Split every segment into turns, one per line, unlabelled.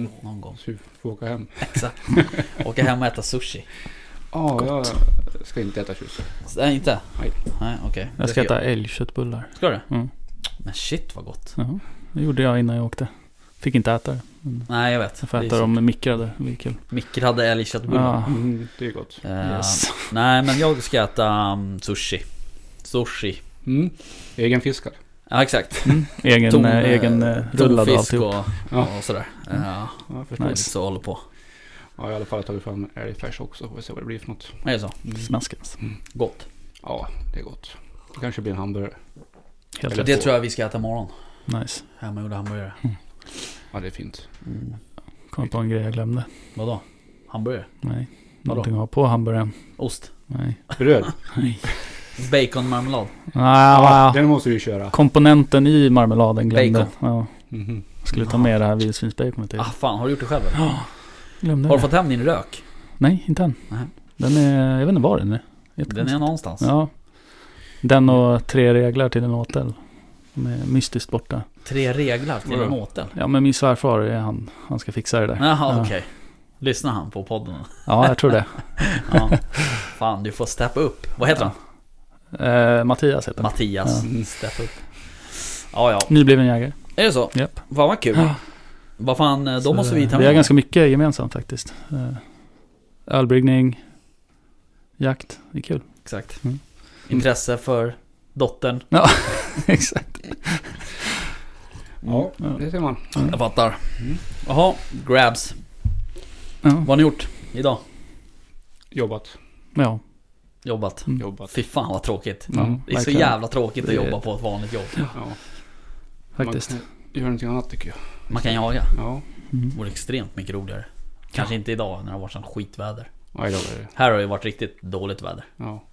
Mm.
Någon gång.
Så vi får åka hem.
Exakt. Åka hem och äta sushi.
Ja, jag ska inte äta sushi.
Nej, inte?
Nej.
Nej, okej.
Jag ska äta älgköttbullar.
Ska du?
Mm.
Men shit vad gott.
Ja, det gjorde jag innan jag åkte. Fick inte äta det.
Nej, jag vet.
jag får äta dem mikrade. Det är kul.
Micke hade älgköttbullar.
Ja.
Mm, det är gott.
Eh,
Yes.
Nej, men jag ska äta um, sushi. Sushi.
Mm. Egen fiskar.
Ja, exakt.
Mm. Egen,
Ton-
eh, egen eh, rullad och alltihop.
och,
Ja.
och sådär. Ja,
Ja, jag förstår.
Nice.
så håller på.
Ja, jag har i alla fall tagit fram älgfärs också. Får vi se vad det blir för något.
Är det så?
Mm.
Smaskens.
Gott.
Ja, det är gott. Det kanske blir en hamburgare.
Helt
Eller-.
Det tror jag vi ska äta imorgon.
Nice.
Hemmagjorda hamburgare.
Ja, det är fint.
Mm.
Kom på en grej jag glömde.
Vadå? Hamburgare?
Nej.
Vadå?
Någonting att ha på hamburgaren.
Ost?
Nej.
Bröd.
Nej.
Baconmarmelad?
Ah,
Den måste du köra.
komponenten i marmeladen glömde.
Bacon.
Ja.
Mhm.
Skulle ta med det här vildsvinsbaconet till.
Ah fan, har du gjort det själv eller?
Ja. Glömde
Har du
det.
fått hem din rök?
Nej, inte än.
Nej.
Den är, jag vet inte var den är.
Den är någonstans.
Ja. Den och tre reglar till en åtel. De är mystiskt borta.
Tre reglar till en åtel.
Ja men min svärfar är han. Han ska fixa det där.
Jaha,
Ja.
okej. Lyssnar han på podden?
Ja, jag tror det.
Ja. Fan, du får steppa upp. Vad heter han?
Eh, Mattias heter han.
Mattias.
Ja.
Step upp. Ja, ja.
Nybliven jägare.
Är det så?
Japp.
Fan vad kul.
Ja.
Vad fan, eh, då
Så,
måste vi ta
Vi har
med.
ganska mycket gemensamt faktiskt. Eh, ölbryggning, jakt. Det är kul.
Exakt.
Mm.
Intresse för dottern.
Exakt.
Ja,
Ja.
det ser man.
Jag fattar.
Mm.
Jaha, grabs.
Ja.
Vad har ni gjort idag?
Jobbat.
ja.
Jobbat.
Mm.
Jobbat.
Fy fan vad tråkigt.
Ja,
Det är så jävla tråkigt att jobba på ett vanligt jobb.
Ja.
Faktiskt.
Man kan göra någonting annat tycker jag.
Man kan jaga.
Ja.
Mm.
Det vore extremt mycket roligare. Kanske inte idag när det har varit sånt skitväder.
Ja, idag är det.
Här har det varit riktigt dåligt väder.
Ja.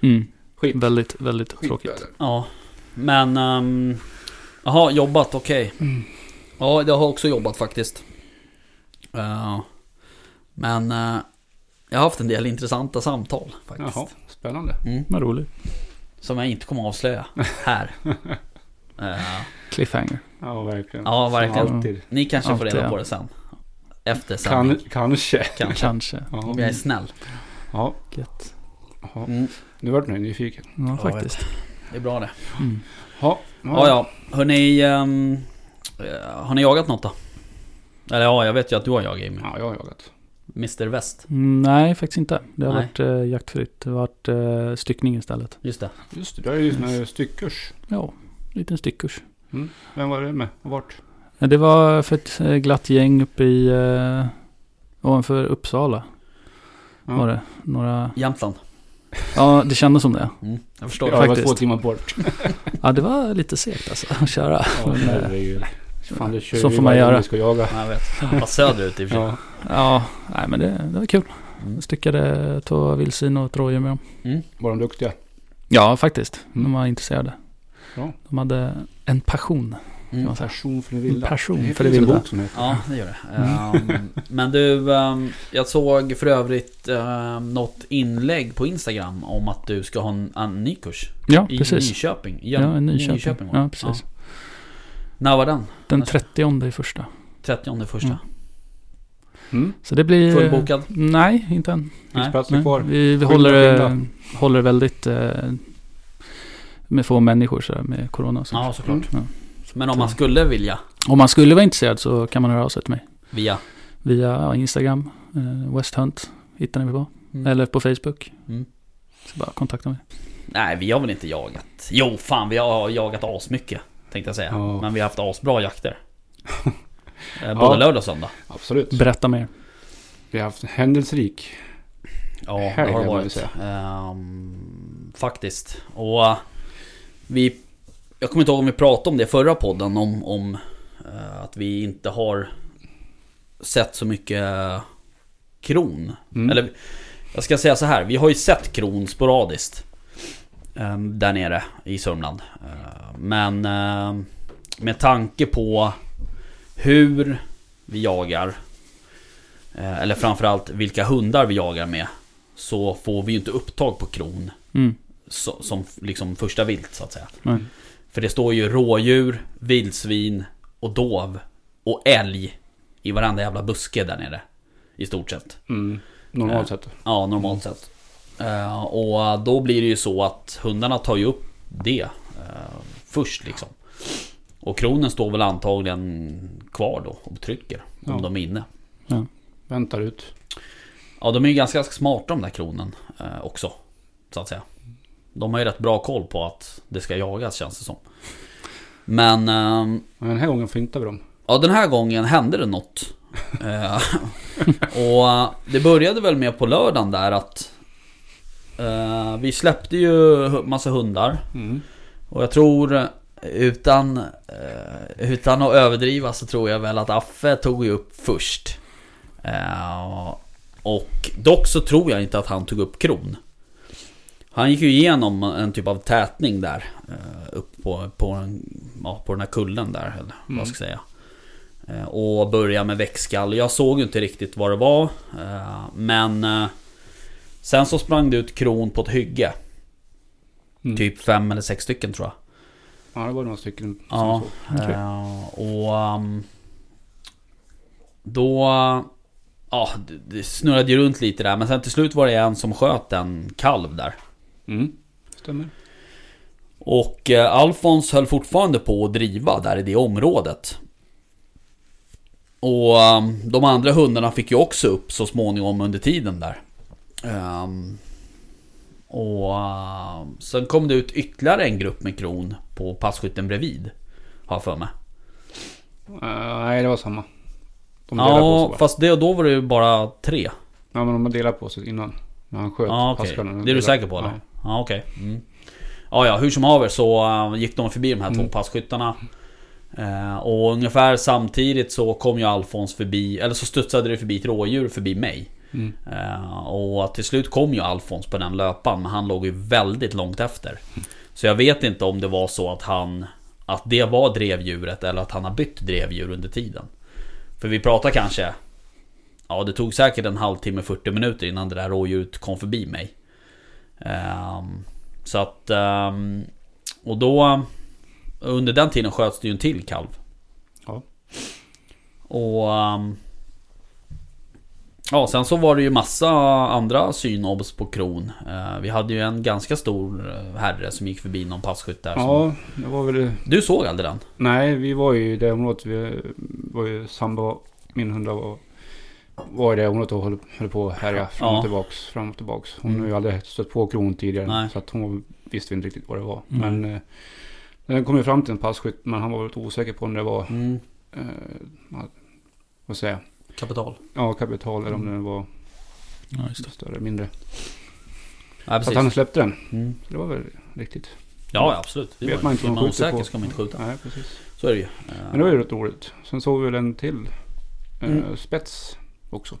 Mm.
Skit.
Väldigt, väldigt tråkigt.
Skitväder.
Ja, men... Um, Jaha, jobbat, okej.
Mm.
Ja, jag har också jobbat faktiskt. Eh, men eh, jag har haft en del intressanta samtal faktiskt.
Jaha, spännande.
Mm,
Vad roligt.
som jag inte kommer att avslöja här. Eh,
Cliffhanger.
Ja, verkligen.
ja, verkligen. Ni kanske får
Alltid,
reda
ja.
på det sen. Efter
Kan,
sändning.
kanske.
Kanske.
Kanske.
Ja.
Om jag är snäll.
Ja.
Gött.
ja.
Mm,
Nu vart jag nyfiken.
Ja,
Ja,
faktiskt.
det är bra det.
Mm.
Ja.
Ja, ja. Hörni, um, har ni jagat något då? Eller ja, jag vet ju att du har jagat Jimmy.
Ja, jag har jagat.
Mr West.
Mm, nej, faktiskt inte. Det har
Nej.
varit eh, jaktfritt. Det har varit eh, styckning istället.
Just det.
Just det, du har ju sån här styckkurs.
Ja, liten styckkurs.
Mm. Vem var det med? Och vart?
Ja, Det var för ett eh, glatt gäng uppe i eh, ovanför Uppsala.
Ja.
Var det. Några...
Jämtland.
Ja, det kändes som det.
Mm, jag förstår.
Ja, det var två timmar bort.
Ja, det var lite segt alltså att köra.
Ja,
Men.
Fan, det kör
Så får man göra.
Ska jaga.
Ja, jag vet. Bara söderut i och för sig.
Ja.
ja, nej men det, det var kul.
Mm.
Styckade två vildsvin och ett rådjur med dem.
Mm.
Var de duktiga?
Ja, faktiskt. De
Mm.
var intresserade.
Ja.
De hade en passion.
Mm.
man säga.
Passion för det vilda.
Passion
Det
för det vilda.
bok som heter.
Ja, det gör det. Ehm, men du, ehm, jag såg för övrigt um, något inlägg på Instagram om att du ska ha en, en ny kurs.
Ja,
I
precis.
Nyköping. I
Ja, en Nyköping.
det.
Ja, precis.
När var den?
Den 30 i första.
30 första.
Mm.
Mm.
Så det blir...
Fullbokad?
Nej, inte än.
Finns kvar?
vi vi håller,
skynda.
håller väldigt eh, med få människor så med corona och sånt.
Ja, såklart.
Ja.
Men om man skulle vilja
Om man skulle vara intresserad så kan man höra av sig till mig.
via...
Via ja, Instagram, eh, West Hunt hittar ni mig på.
Mm.
Eller på Facebook.
Mm.
Så bara kontakta mig.
Nej, vi har väl inte jagat. Jo, fan vi har jagat asmycket. Tänkte jag säga.
Ja.
Men vi har haft asbra jakter. Eh,
Ja.
Både lördag och söndag.
Absolut.
Berätta mer.
Vi har haft händelserik.
Ja, det
Helg,
har det varit. Ehm, faktiskt. Och eh, vi... Jag kommer inte ihåg om vi pratade om det i förra podden om, om eh, att vi inte har sett så mycket kron.
Mm.
Eller jag ska säga så här, vi har ju sett kron sporadiskt. Ehm, där nere i Sörmland. Eh, men ehm, med tanke på hur vi jagar. eh, eller framförallt vilka hundar vi jagar med. Så får vi ju inte upptag på kron.
Mm.
Så, som liksom första vilt så att säga.
Nej.
För det står ju rådjur, vildsvin och dov och älg i varenda jävla buske där nere. I stort sett.
Mm. Normalt
Ja.
sett.
Ja, normalt sett. Eh, och då blir det ju så att hundarna tar ju upp det eh, först liksom. Och kronen står väl antagligen kvar då och trycker om
Ja.
de är inne.
Väntar ut.
Ja, de är ju ganska, ganska smarta de där kronen eh, också. Så att säga. De har ju rätt bra koll på att det ska jagas känns det som. Men ehm,
Men den här gången fintade vi dem.
ja, den här gången hände det något. Och det började väl med på lördagen där att eh, vi släppte ju massa hundar.
Mm.
Och jag tror utan, eh, utan att överdriva så tror jag väl att Affe tog ju upp först. Eh, och dock så tror jag inte att han tog upp kron. Han gick ju igenom en typ av tätning där. Upp på, på, en, ja, på den här kullen där, eller vad ska jag säga. Och började med växtskall. Jag såg ju inte riktigt vad det var. Men sen så sprang det ut kron på ett hygge.
Mm.
Typ fem eller sex stycken tror jag.
Ja, det var några stycken som
Ja,
såg.
Eh, och um, då... Ja, det snurrade ju runt lite där. Men sen till slut var det en som sköt en kalv där.
Mm. Stämmer.
Och eh, Alfons höll fortfarande på att driva där i det området. Och um, de andra hundarna fick ju också upp så småningom under tiden där. Ehm, och um, sen kom det ut ytterligare en grupp med kron på passkytten bredvid. Har jag för mig.
Eh, nej, det var samma. De
Ja, fast det, då var det ju bara tre.
Ja, men de har delat på sig innan. När han sköt
Ja,
passkallen.
Det är du säker på eller?
Ja.
Ja, okej. Mm. Ja, ja, hur som haver så äh, gick de förbi de här två
Mm.
passkyttarna. Eh, och ungefär samtidigt så kom ju Alfons förbi, eller så studsade det förbi ett rådjur förbi mig.
Mm.
Eh, och till slut kom ju Alfons på den löpan, men han låg ju väldigt långt efter. Så jag vet inte om det var så att han Att det var drevdjuret eller att han har bytt drevdjur under tiden. För vi pratar kanske Ja det tog säkert en halvtimme 40 minuter innan det där rådjuret kom förbi mig. Ehm, så att ehm, Och då Under den tiden sköts det ju en till kalv.
Ja.
Och ehm, Ja sen så var det ju massa andra synobs på kron. Eh, vi hade ju en ganska stor eh, herre som gick förbi någon passkytt där.
Ja, det var väl...
du såg aldrig den?
Nej, vi var ju i det området. Vi var ju samba, min hund var, var i det området och höll, höll på att härja fram
Ja.
och tillbaks. Fram och tillbaks. Hon
Mm.
har ju aldrig stött på kron tidigare.
Nej.
Så att hon visste inte riktigt vad det var.
Mm.
Men eh, den kom ju fram till en passkytt. Men han var lite osäker på om det var,
Mm.
eh, vad säger jag?
Kapital.
Ja, kapital eller om
Mm.
det var
Ja, just det.
större, mindre.
Ja,
Så att
precis.
han släppte den.
Mm.
Så det var väl riktigt.
Ja, absolut. Det
Vet man inte
är man osäker
på.
ska man inte skjuta.
Nej, precis.
Så är det ju.
Men det var ju rätt roligt. Sen såg vi väl en till eh,
Mm.
spets också.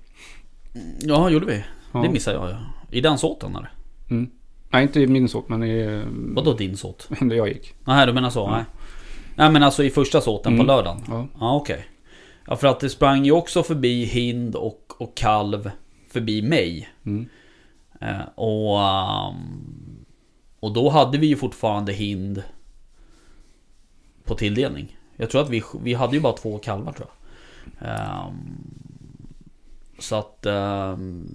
Ja, gjorde vi.
Ja.
Det missade jag. ja. I den såten eller?
Mm. Nej, inte i min såt, men i... eh,
Vadå din såt?
Där jag gick.
Nej, du menar så?
Ja.
Nej. Nej men alltså i första såten på
Mm.
lördagen?
Ja.
Ja okej. Ja för att det sprang ju också förbi hind och, och kalv förbi mig.
Mm.
Eh, och, ehm, och då hade vi ju fortfarande hind på tilldelning. Jag tror att vi, vi hade ju bara två kalvar tror jag. Ehm, så att ehm,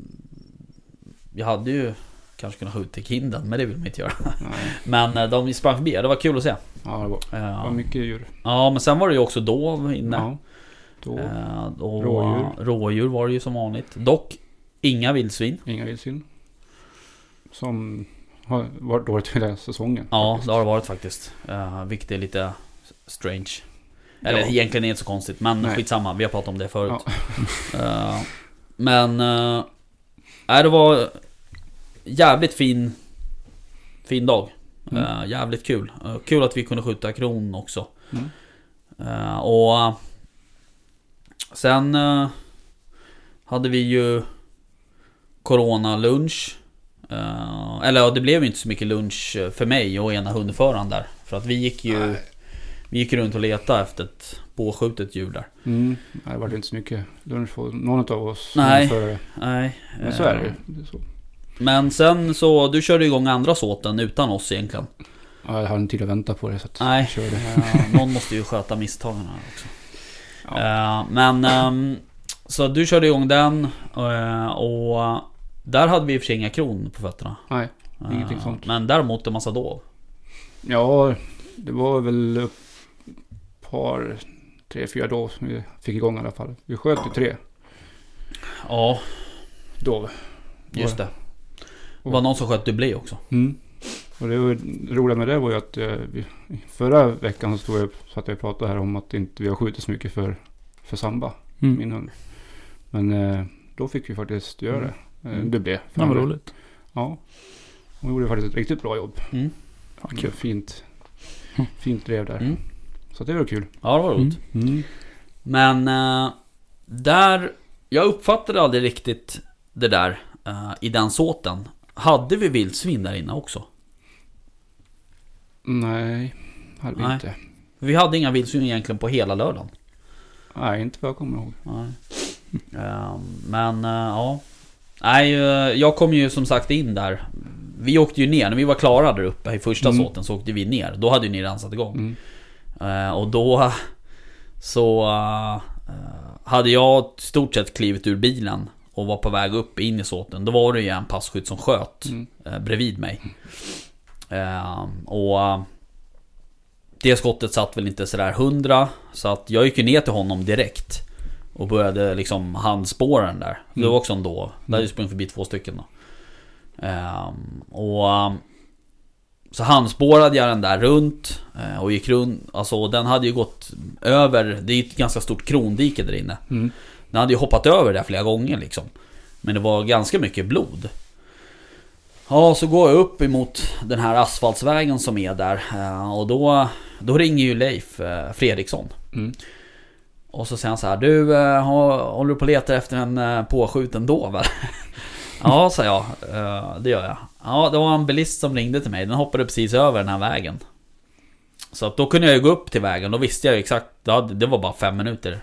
jag hade ju kanske kunnat skjuta hinden men det vill man inte göra.
Nej.
Men eh, de sprang förbi, det var kul att se.
Ja, det var, det var
Ja,
mycket djur.
ja men sen var det ju också dov inne.
Ja. Då,
Eh, och
Rådjur.
rådjur var det ju som vanligt. Dock inga vildsvin.
inga vildsvin. Som har varit dåligt hela säsongen.
Ja,
faktiskt.
det har det varit faktiskt. Uh, vilket är lite strange. Eller
Ja.
egentligen är det inte så konstigt, men
Nej.
skitsamma. Vi har pratat om det förut. Eh, men... Uh, nej, det var jävligt fin... Fin dag.
Mm.
Eh, jävligt kul. Eh, kul att vi kunde skjuta kron också.
Mm.
Eh, och... sen... eh, hade vi ju... Corona-lunch. Eh, eller ja, det blev ju inte så mycket lunch eh, för mig och ena hundföraren där. För att vi gick ju...
Nej.
Vi gick runt och letade efter ett påskjutet djur där.
Mm. Nej, det var inte så mycket lunch för någon av oss.
Nej.
För,
Nej.
men så är det ju.
Men sen så, du körde igång andra såten utan oss egentligen.
Ja, jag hade inte tid att vänta på det så att
Nej.
jag körde.
Eh, någon måste ju sköta misstagen här också.
Ja.
Eh, men... ehm, så du körde igång den eh, och där hade vi i och för sig inga kron på fötterna.
Nej,
Eh,
Ingenting sånt.
Men däremot en massa dov.
ja, det var väl ett par, tre, fyra då som vi fick igång i alla fall. Vi sköt ju tre
Ja,
dov.
just det. Det var någon som sköt dubblé också.
Mm. Och det, roliga med det var ju att eh, förra veckan så stod jag, satt jag och pratade här om att inte vi har skjutit så mycket för, för samba,
Mm.
min hund. Men eh, då fick vi faktiskt göra det. Eh,
Mm.
det blev.
Ja, vad roligt.
Ja. Hon gjorde faktiskt ett riktigt bra jobb.
Mm.
Fan, kul.
Fint,
Mm.
fint drev där.
Mm.
Så det var kul.
Ja, det var roligt.
Mm.
Men eh, där... Jag uppfattade aldrig riktigt det där eh, i den såten. Hade vi vildsvin där inne också?
Nej, hade vi
Nej.
inte.
Vi hade inga vildsvin egentligen på hela lördagen.
Nej, inte vad jag kommer ihåg.
Nej. Ehm, men eh, ja. Nej, eh, jag kom ju som sagt in där. Vi åkte ju ner, när vi var klara där uppe i första
Mm.
såten så åkte vi ner. Då hade ju ni redan satt igång.
Mm.
Eh, och då så hade jag i stort sett klivit ur bilen och var på väg upp in i såten. Då var det ju en passkytt som sköt
Mm.
bredvid mig. Eh, och eh, det skottet satt väl inte sådär hundra. Så att jag gick ju ner till honom direkt. Och började liksom handspåra den där. Det
Mm.
var också en då. Där hade jag sprungit förbi två stycken då. Ehm, och... eh, Så handspårade jag den där runt eh, och gick runt. Alltså den hade ju gått över. Det är ju ett ganska stort krondike där inne.
Mm.
Den hade ju hoppat över det flera gånger liksom. Men det var ganska mycket blod. Ja, så går jag upp emot den här asfaltsvägen som är där. eh, Och då, då ringer ju Leif eh, Fredriksson.
Mm.
Och så säger han så här. Du, eh, håller du på och letar efter en påskjuten dov ja, sa jag. Det gör jag. Ja, det var en bilist som ringde till mig. Den hoppade precis över den här vägen. Så att då kunde jag ju gå upp till vägen. Då visste jag ju exakt. Det var bara fem minuter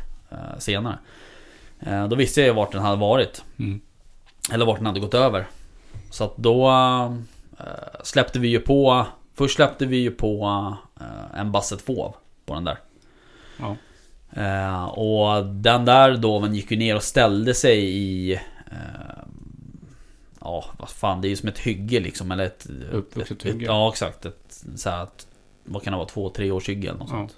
senare. Då visste jag ju vart den hade varit.
Mm.
Eller vart den hade gått över. Så att då eh, släppte vi ju på... Först släppte vi ju på eh, en basset fåv på den där.
Ja.
Eh, och den där doven gick ju ner och ställde sig i... Ja, vad fan, det är ju som ett hygge liksom. Eller ett...
Uppvuxet
ett,
hygge.
Ett, ja, exakt. Ett, så här, ett, vad kan det vara? Två, tre års hygge eller något
Ja.
sånt.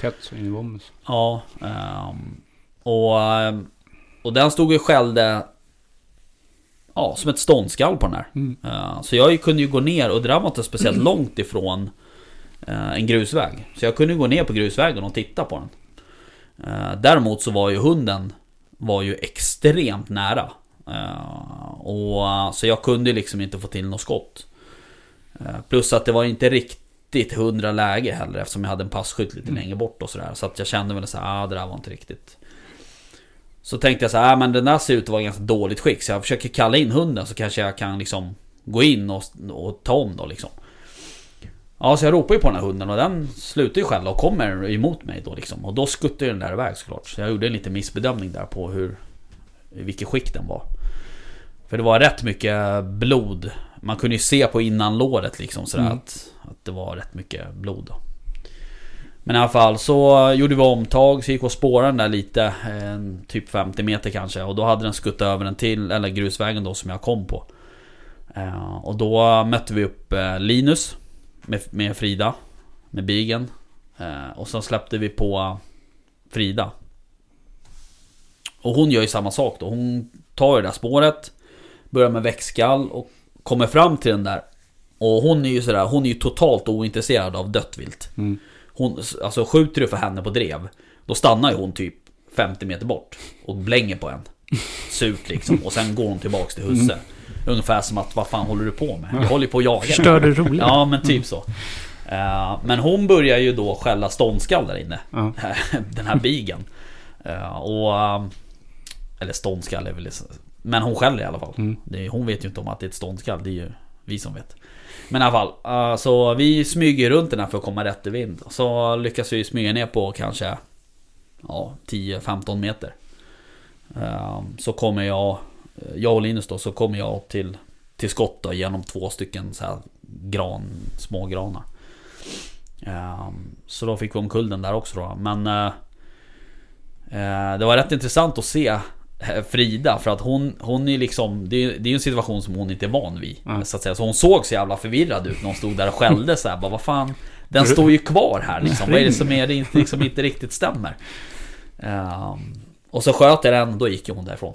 Tätt så in i bomben.
Ja, ehm, och, ehm, och den stod och skällde Ja, som ett ståndskall på den här.
Mm.
Eh, Så jag kunde ju gå ner och det där var inte speciellt långt ifrån eh, en grusväg. Så jag kunde gå ner på grusvägen och titta på den. Eh, Däremot så var ju hunden var ju extremt nära. Och, så jag kunde liksom inte få till något skott. Plus att det var inte riktigt hundra läge heller eftersom jag hade en passkytt lite längre bort och sådär. Så att jag kände väl såhär, ah, det där var inte riktigt. Så tänkte jag så här, ah, men den där ser ut att vara i ganska dåligt skick. Så jag försöker kalla in hunden så kanske jag kan liksom gå in och, och ta om då liksom. Ja, så jag ropar ju på den här hunden och den slutar ju skälla och kommer emot mig då liksom. Och då skuttar den där iväg såklart. Så jag gjorde en liten missbedömning där på hur... I vilket skick den var. För det var rätt mycket blod. Man kunde ju se på innanlåret liksom sådär
Mm.
att, att det var rätt mycket blod då. Men i alla fall så gjorde vi omtag, så gick vi och spårade den där lite. En, typ 50 meter kanske. Och då hade den skuttat över en till, eller grusvägen då som jag kom på. Eh, och då mötte vi upp eh, Linus med, med Frida. Med bigen. Eh, och sen släppte vi på Frida. Och hon gör ju samma sak då. Hon tar ju det där spåret. Börjar med växtskall och kommer fram till den där. Och hon är ju sådär, hon är ju totalt ointresserad av dött vilt.
Mm.
Hon, alltså skjuter du för henne på drev Då stannar ju hon typ 50 meter bort Och blänger på en. Surt liksom. Och sen går hon tillbaks till husse. Ungefär som att vad fan håller du på med? Jag håller på att jaga
Förstör det roliga.
Ja men typ så. Eh, Men hon börjar ju då skälla ståndskall där inne.
Ja.
Den här bigen. Eh, Och eh, Eller ståndskall är väl Men hon skäller i alla fall.
Mm.
det Hon vet ju inte om att det är ett ståndskall. Det är ju vi som vet. Men i alla fall eh, Så vi smyger runt den här för att komma rätt i vind. Så lyckas vi smyga ner på kanske Ja 10-15 meter. Ehm, så kommer jag eh, Jag och Linus då så kommer jag till Till skott då genom två stycken så här gran, små granar. Ehm, så då fick vi omkull den där också då. Men eh, det var rätt intressant att se Frida för att hon, hon är liksom Det är det är ju en situation som hon inte är van vid
Ja.
så att säga Så hon såg så jävla förvirrad ut när hon stod där och skällde så här, bara, Vad fan Den står ju kvar här liksom Vad är det som är det inte, liksom inte riktigt stämmer? Ehm, och så sköt jag den då gick hon därifrån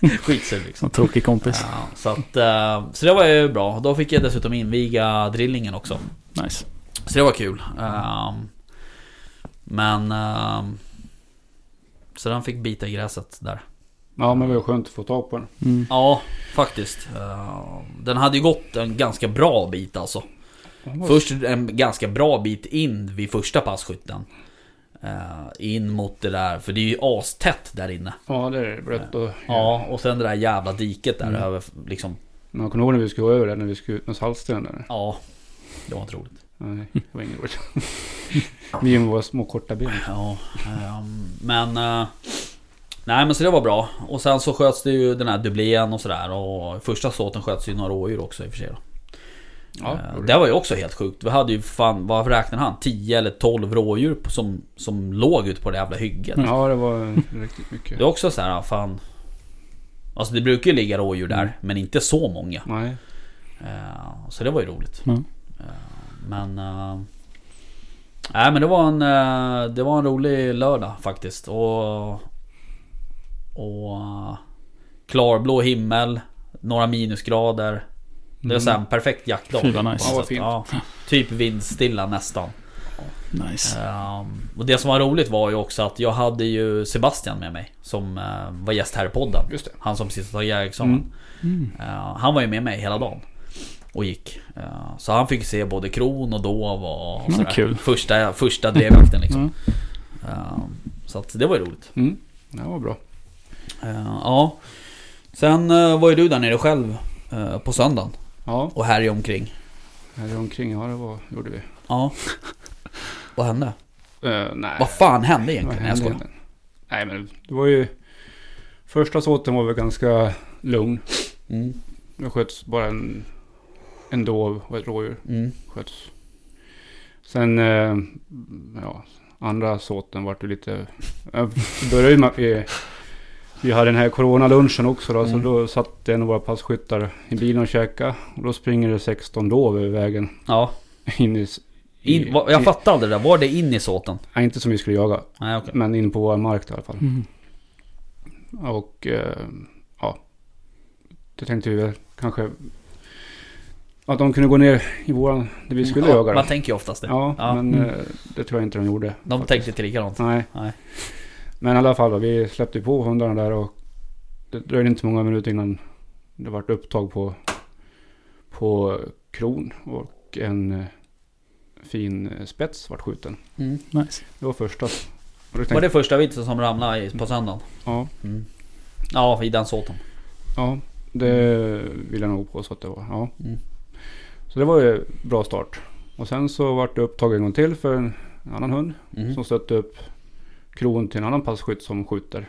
Skitsur liksom
En tråkig kompis.
ja, så, att, eh, så det var ju bra. Då fick jag dessutom inviga drillingen också.
Nice.
Så det var kul. Ehm, men... så den fick bita i gräset där.
Ja, men det var skönt att få tag på den.
Mm.
Ja, faktiskt. Ehm, den hade ju gått en ganska bra bit alltså.
Var-
Först en ganska bra bit in vid första passkytten. Eh, in mot det där, för det är ju astätt där inne.
Ja, det är blött och...
Ja, och sen det där jävla diket där
Mm.
över liksom.
Jag kommer ihåg när vi skulle gå över där, när vi skulle ut med saltsten där.
Ja, det var inte roligt.
Nej, det var inget roligt. vi med våra små korta ben.
Ja, ehm, men... eh, nej men så det var bra. Och sen så sköts det ju den här dubblén och sådär. Och första såten sköts ju några rådjur också i och för sig då.
Ja,
Eh, det var ju också helt sjukt. Vi hade ju fan, vad räknade han? 10 eller 12 rådjur som, som låg ute på det jävla hygget.
Ja, det var riktigt mycket.
Det är också så här, fan... Alltså det brukar ju ligga rådjur där,
Mm.
men inte så många.
Nej.
Eh, så det var ju roligt.
Ja.
Men... eh, Nej men det var en... eh, det var en rolig lördag faktiskt. Och... Och... eh, Klarblå himmel. Några minusgrader. Det var så här en perfekt jaktdag.
Fy, vad nice.
Ja.
Ja, typ vindstilla nästan.
Nice.
Ehm, och det som var roligt var ju också att jag hade ju Sebastian med mig. Som eh, var gäst här i podden.
Just det.
Han som precis tagit jägarexamen.
Mm.
Eh, han var ju med mig hela dagen. Och gick. Eh, så han fick se både kron och dov och
Ja,
sådär.
kul.
Första, första drevjakten liksom.
Mm.
Eh, så att det var ju roligt.
Mm. Det var bra.
Eh, ja. Sen var ju du där nere själv på söndagen.
Ja,
Och härjade omkring.
här omkring, ja det var, gjorde vi.
Ja. Vad hände?
Uh, nej.
Vad fan hände
Vad
egentligen? Nej, jag
hände
skojar.
egentligen? Nej men det var ju... Första såten var väl ganska lugn.
Mm.
Det sköts bara en, en dov och ett rådjur.
Mm.
Sköts. Sen, eh, ja, andra såten vart det lite... Började ju med att vi, vi hade den här coronalunchen också då. Så
Mm.
då satt en av våra passkyttar i bilen och käkade. Och då springer det 16 dov över vägen.
Ja.
In i...
In, vad- jag fattar aldrig det där. Var det in i såten?
Nej, inte som vi skulle jaga.
Nej okej.
Men in på vår mark i alla fall.
Mm.
Och eh, ja, det tänkte vi väl kanske att de kunde gå ner i våran, där vi skulle
ja,
jaga.
Man tänker ju oftast det.
Ja,
Ja.
men
Mm.
eh, det tror jag inte de gjorde.
De
faktiskt.
tänkte inte likadant.
Nej.
Nej.
Men i alla fall, då, vi släppte på hundarna där och det dröjde inte många minuter innan det vart upptag på, på kron och en eh, fin spets vart skjuten.
Mm.
Nice.
Det var första. Tänkte,
Var det första vitsen som ramlade på söndagen?
Ja,
Mm. Ja, i den såten.
ja, det vill jag nog påstå att det var. Ja.
Mm.
Så det var ju bra start. Och sen så vart det upptag en gång till för en annan hund.
Mm.
Som stötte upp kron till en annan passkytt som skjuter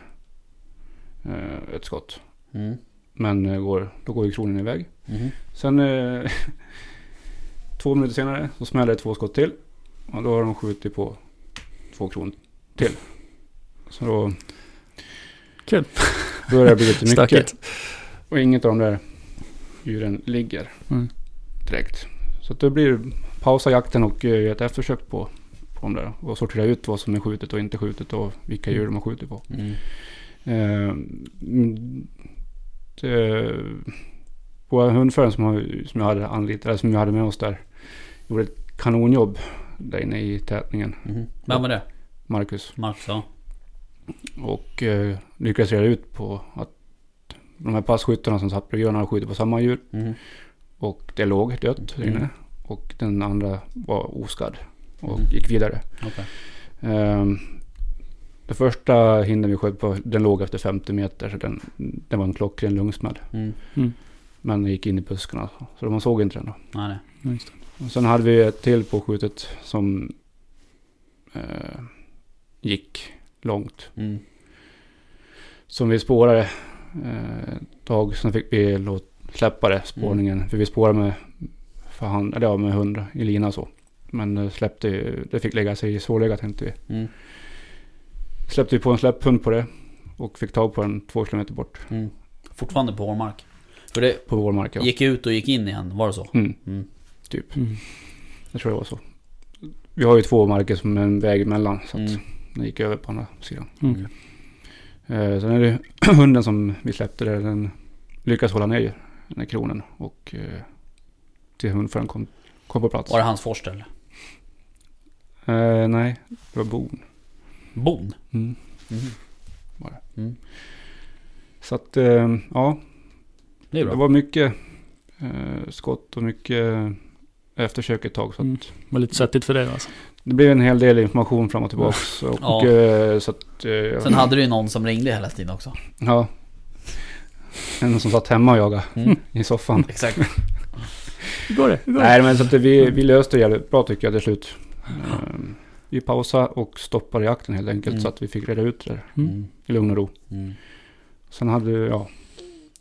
eh, ett skott.
Mm.
Men eh, går, då går ju kronen iväg.
Mm.
Sen eh, två minuter senare så smäller det två skott till. Och då har de skjutit på två kron till. Så då
Kul.
börjar det bli lite mycket. Och inget av de där djuren ligger
Mm.
Direkt. Så att det blir pausa jakten och eh, göra ett eftersök på, på dem där. Och sortera ut vad som är skjutet och inte skjutet och vilka djur de har skjutit på.
Mm.
Eh, mm, det, våra hundförare som, som, jag hade anlitat, eller som jag hade med oss där. Gjorde ett kanonjobb där inne i tätningen.
Mm. Vem var det?
Marcus.
Max ja.
Och eh, lyckades reda ut på att de här passkyttarna som satt bredvid varandra hade skjutit på samma djur.
Mm.
Och det låg dött där
Mm.
inne. Och den andra var oskadd. Och
Mm.
gick vidare.
Okej.
Ehm, det första hinden vi sköt på, den låg efter 50 meter. Så den, det var en klockren lungsmäll.
Mm.
Men den gick in i buskarna. Så man såg inte den då.
Nej, nej.
Ja, just det.
Och sen hade vi ett till påskjutet som eh, gick långt.
Mm.
Som vi spårade eh, ett tag. Sen fick vi låt, släppa det, spårningen. För vi spårade med, för hand, eller ja, med hund i lina och så. Men det släppte ju- det fick lägga sig i svårläge tänkte vi.
Mm.
Släppte vi på en släpphund på det. Och fick tag på den två kilometer bort.
Mm. Fortfarande på vår mark. För det
På vår mark ja.
gick ut och gick in igen, var det så?
Mm,
Mm.
typ.
Mm.
Jag tror det var så. Vi har ju två marker som är en väg emellan. Så att
Mm.
den gick över på andra sidan.
Mm.
Eh, sen är det hunden som vi släppte där. Den lyckas hålla ner den här kronen. Och eh, till hundföraren kom, kom på plats.
Var det hans forster eller?
Eh, nej, det var bon.
Bon?
Mm.
Mm.
Var det.
Mm.
Så att eh, ja,
Det
det var mycket eh, skott och mycket eftersök ett tag. Så att
Mm. var lite svettigt för dig alltså.
Det blev en hel del information fram och tillbaks. Och,
Ja.
eh, så att,
Sen hade du ju någon som ringde hela tiden också.
Ja. En som satt hemma och jagade
Mm.
i soffan.
Exakt.
Hur går det? Går?
Nej men så att det, vi, vi löste det jävligt bra tycker jag till slut. Ehm, vi pausade och stoppade jakten helt enkelt
Mm.
så att vi fick reda ut det där
Mm.
i lugn och ro.
Mm.
Sen hade vi, ja.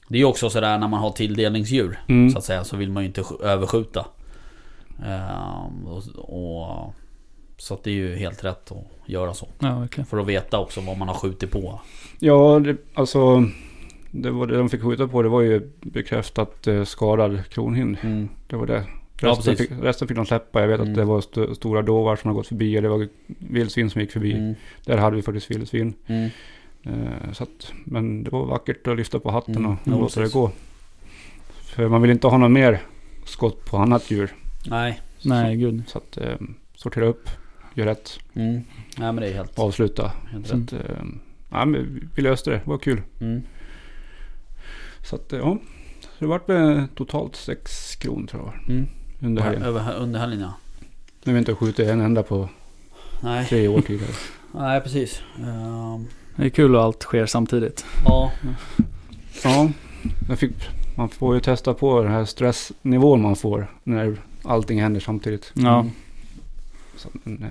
Det är ju också sådär när man har tilldelningsdjur
Mm.
så att säga så vill man ju inte sk- överskjuta. Ehm, och, och, så att det är ju helt rätt att göra så.
Ja, verkligen.
För att veta också vad man har skjutit på.
Ja, det, alltså. Det var det de fick skjuta på. Det var ju bekräftat eh, skadad kronhind.
Mm.
Det var det.
Ja,
Resten,
precis.
fick, resten fick de släppa. Jag vet
Mm.
att det var st- stora dovar som har gått förbi. Och det var vildsvin som gick förbi.
Mm.
Där hade vi faktiskt vildsvin.
Mm.
Eh, så att, men det var vackert att lyfta på hatten
Mm,
och
ja,
låta det gå. För man vill inte ha något mer skott på annat djur.
Nej.
Nej, gud.
Så att eh, sortera upp, göra rätt,
Mm. Nej men det är helt,
avsluta.
helt
Så
rätt.
att, eh, ja, men vi- vi löste det, det var kul.
Mm.
Så att eh, ja, så det vart väl totalt sex kronor tror jag
Mm.
under helgen.
Över, under helgen ja.
Nu har vi inte skjutit en enda på
Nej,
tre år tidigare.
nej precis. Ehm,
Det är kul att allt sker samtidigt.
ja.
Ja, jag fick, man får ju testa på den här stressnivån man får när allting händer samtidigt.
Ja.
Mm.
Så, men, eh,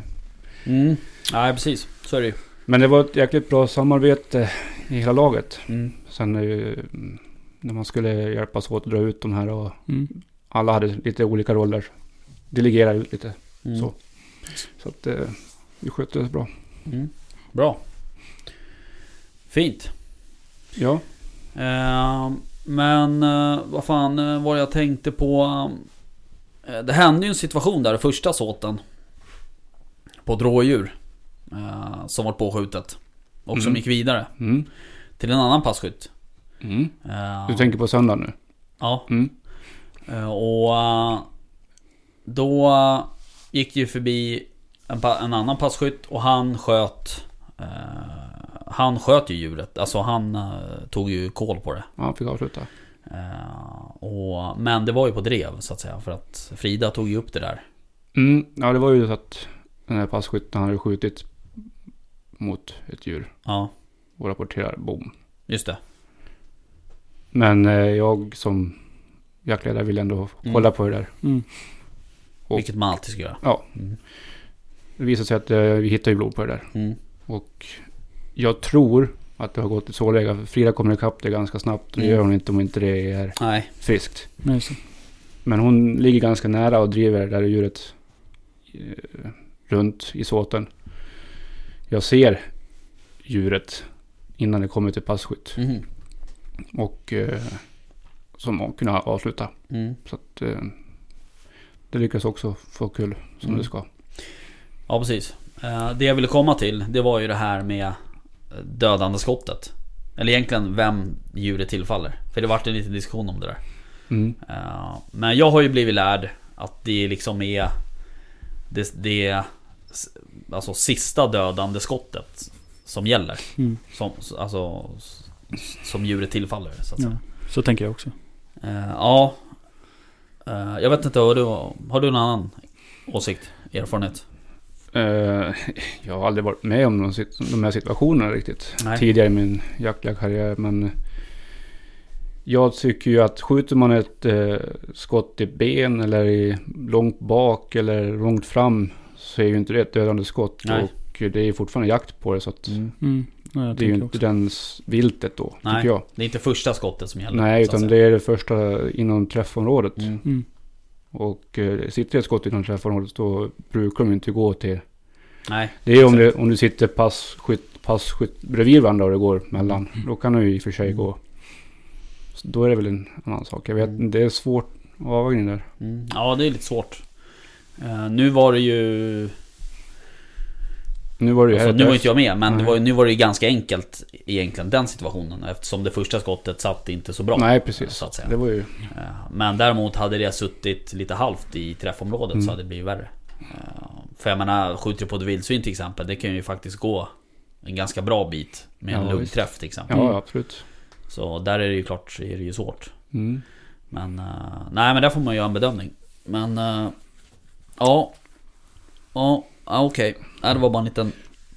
Mm. Nej precis, så är det ju.
Men det var ett jäkligt bra samarbete i hela laget.
Mm.
Sen eh, när man skulle hjälpas åt att dra ut de här och
Mm.
alla hade lite olika roller. Delegera ut lite.
Mm.
Så. Så att eh, vi skötte det bra.
Mm. Bra. Fint.
Ja.
Ehm, men eh, vad fan eh, var jag tänkte på? Eh, det hände ju en situation där, första såten. På ett rådjur. eh, som var påskjutet. Och som
Mm.
gick vidare
Mm.
till en annan passkytt.
Mm.
Eh,
Du tänker på söndag nu?
Ja.
Mm.
Eh, Och eh, då gick det ju förbi en, en annan passkytt och han sköt Han sköt ju djuret, alltså han tog ju koll på det.
Ja, han fick avsluta.
Och, men det var ju på drev så att säga för att Frida tog ju upp det där.
Mm. Ja, det var ju så att den här passkytten hade skjutit mot ett djur
Ja,
och rapporterar bom.
just det.
Men eh, jag som jaktledare vill ändå
Mm.
kolla på det där.
Mm.
Och-
Vilket man alltid ska göra.
Ja.
Mm.
Det visade sig att eh, vi hittade ju blod på det där.
Mm.
Och jag tror att det har gått i så läge. Frida kommer ikapp det ganska snabbt. Och det
Mm.
gör hon inte om inte det är
Nej.
friskt.
Det.
Men hon ligger ganska nära och driver det där djuret eh, runt i såten. Jag ser djuret innan det kommer till passkytt.
Mhm.
Och eh, som kunna avsluta.
Mm.
Så att eh, det lyckas också få kul som
Mm.
det ska.
Ja precis. Eh, Det jag ville komma till det var ju det här med dödande skottet. Eller egentligen vem djuret tillfaller. För det vart en liten diskussion om det där.
Mm.
Eh, Men jag har ju blivit lärd att det liksom är det, det alltså sista dödande skottet som gäller.
Mm.
Som, alltså, som djuret tillfaller så att säga.
Ja. Så tänker jag också.
Eh, ja. Eh, jag vet inte, har du, har du någon annan åsikt? Erfarenhet?
Eh, jag har aldrig varit med om de, de här situationerna riktigt.
Nej.
Tidigare i min jaktliga karriär. Men jag tycker ju att skjuter man ett skott i ben eller i långt bak eller långt fram. Så är ju inte det ett dödande skott.
Nej.
Och det är ju fortfarande jakt på det. Så att
Mm. Ja, jag
det är ju inte
också.
den viltet då.
Nej.
Tycker jag.
Det är inte första skottet som gäller.
Nej,
att
utan det är det första inom träffområdet.
Mm.
Mm.
Och eh, sitter ett skott inom träffområdet då brukar de inte gå till
Nej.
Det är om, det, om du sitter passkytt, passkytt bredvid varandra och det går mellan. Då kan du i och för sig gå. Så då är det väl en annan sak. Jag vet inte, det är svårt avvägning där.
Mm. Ja, det är lite svårt. Eh, nu var det ju...
Nu var det ju
Alltså, nu var inte jag med, men
Nej.
var, ju- nu var det ju ganska enkelt egentligen den situationen. Eftersom det första skottet satt inte så bra.
Nej, precis.
Så att säga.
Det var ju...
Eh, Men däremot hade det suttit lite halvt i träffområdet
Mm.
så hade det blivit värre. Eh, För jag menar, skjuter du på ett vildsvin till exempel, det kan ju faktiskt gå en ganska bra bit med en
Ja,
lugnträff till exempel.
Ja, absolut.
Så där är det ju klart, är det ju svårt.
Mm.
Men, eh, nej men där får man göra en bedömning. Men, ja. Ja, ja, okej. Nej, det var bara en liten...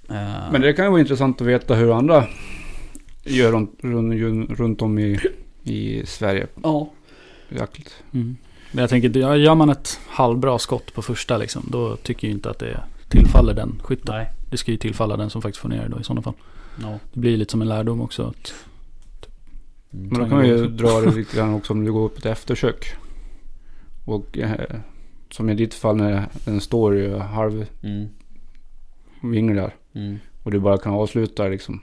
eh,
Men det kan ju vara intressant att veta hur andra gör runt, runt, runt om i, i Sverige.
Ja.
Jakt.
Mm. Men jag tänker, gör man ett halvbra skott på första liksom, då tycker jag inte att det tillfaller den skytten.
Nej.
Det ska ju tillfalla den som faktiskt får ner det då i sådana fall.
Ja.
Det blir lite som en lärdom också. Att,
Mm.
Men då kan man ju dra det lite grann också om du går upp ett eftersök. Och eh, som i ditt fall när den står ju halv
Mm. Mm.
Och du bara kan avsluta liksom.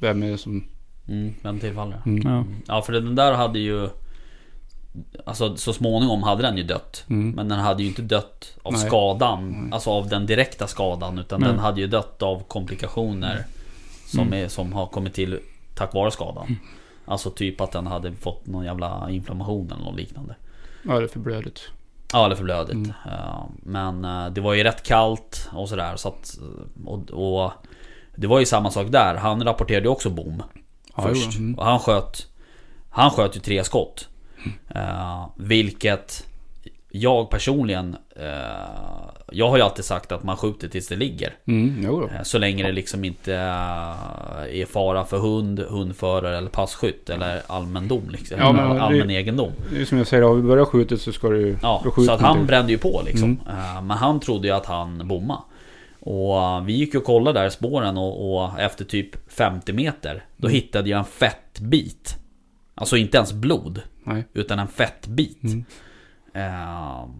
Vem är det som...
Mm. Den tillfaller.
Mm.
ja.
Ja för den där hade ju Alltså så småningom hade den ju dött
Mm.
Men den hade ju inte dött av
Nej.
skadan
Nej.
Alltså av den direkta skadan Utan
Nej.
den hade ju dött av komplikationer Som,
Mm.
är, som har kommit till tack vare skadan
Mm.
Alltså typ att den hade fått någon jävla inflammation eller något liknande
Ja, det är för blödigt.
Ja eller för blödigt
Mm.
Men eh, det var ju rätt kallt och sådär så att och, och Det var ju samma sak där Han rapporterade också bom
Ja,
först.
mm.
Och han sköt Han sköt ju tre skott. Eh, vilket jag personligen eh, Jag har ju alltid sagt att man skjuter tills det ligger.
Mm.
Eh, så länge det liksom inte eh, är fara för hund, hundförare eller passkytt eller allmändom liksom.
Ja, men
All-
det-
allmän egendom.
Det är som jag säger, har vi börjat skjuta så ska du...
Ja, så att han brände ju på liksom.
Mm.
Men han trodde ju att han bomma. Och vi gick ju och kollade där spåren och, och efter typ 50 meter Då
Mm.
hittade jag en fettbit. Alltså inte ens blod.
Nej.
Utan en fettbit.
Mm.
Ehm,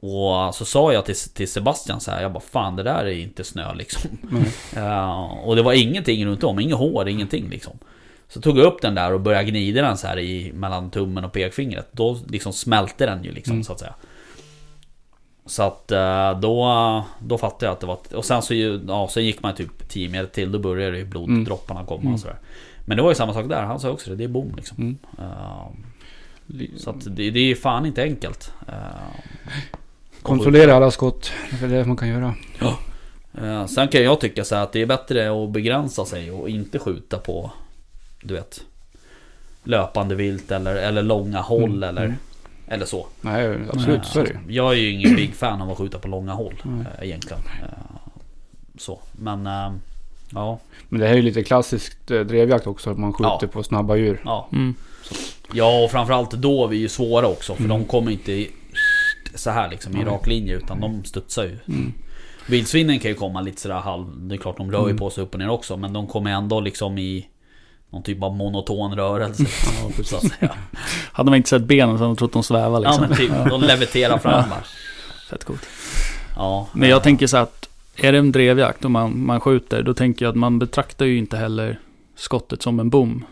och så sa jag till, till Sebastian så här, jag bara fan det där är inte snö liksom. Ehm, och det var ingenting runt om, inget hår, ingenting liksom. Så tog jag upp den där och började gnida den så här i, mellan tummen och pekfingret. Då liksom smälte den ju liksom
Mm.
så att säga. Så att eh, då, då fattade jag att det var... Och sen så ju- ja, sen gick man typ 10 meter till, då började ju bloddropparna komma
Mm.
och sådär. Men det var ju samma sak där, han sa också det, det är bom liksom.
Mm.
Så att det, det är fan inte enkelt. Ehm,
Kontrollera alla skott. Det är det man kan göra.
Eh, Sen kan jag tycka så här att det är bättre att begränsa sig och inte skjuta på Du vet Löpande vilt eller, eller långa håll
Mm,
eller
mm.
Eller så
Nej, absolut.
Eh,
Så är det.
Jag är ju ingen big fan av att skjuta på långa håll eh, Egentligen Eh, Så men eh, Ja
Men det här är ju lite klassiskt eh, drevjakt också. Att man skjuter
Ja.
på snabba djur.
Ja
Mm.
Ja och framförallt då är vi ju svåra också för
Mm.
de kommer inte i, Så här liksom i rak linje utan de studsar ju
Mm.
Vildsvinen kan ju komma lite sådär halv... Det är klart de rör ju
Mm.
på sig upp och ner också men de kommer ändå liksom i Någon typ av monoton rörelse
Ja,
så att säga.
Hade man inte sett benen så hade man trott de svävar
Ja
liksom.
men typ, de leviterar fram bara.
Fett coolt.
Ja
Men jag tänker så att är det en drevjakt och man, man skjuter, då tänker jag att man betraktar ju inte heller skottet som en bom.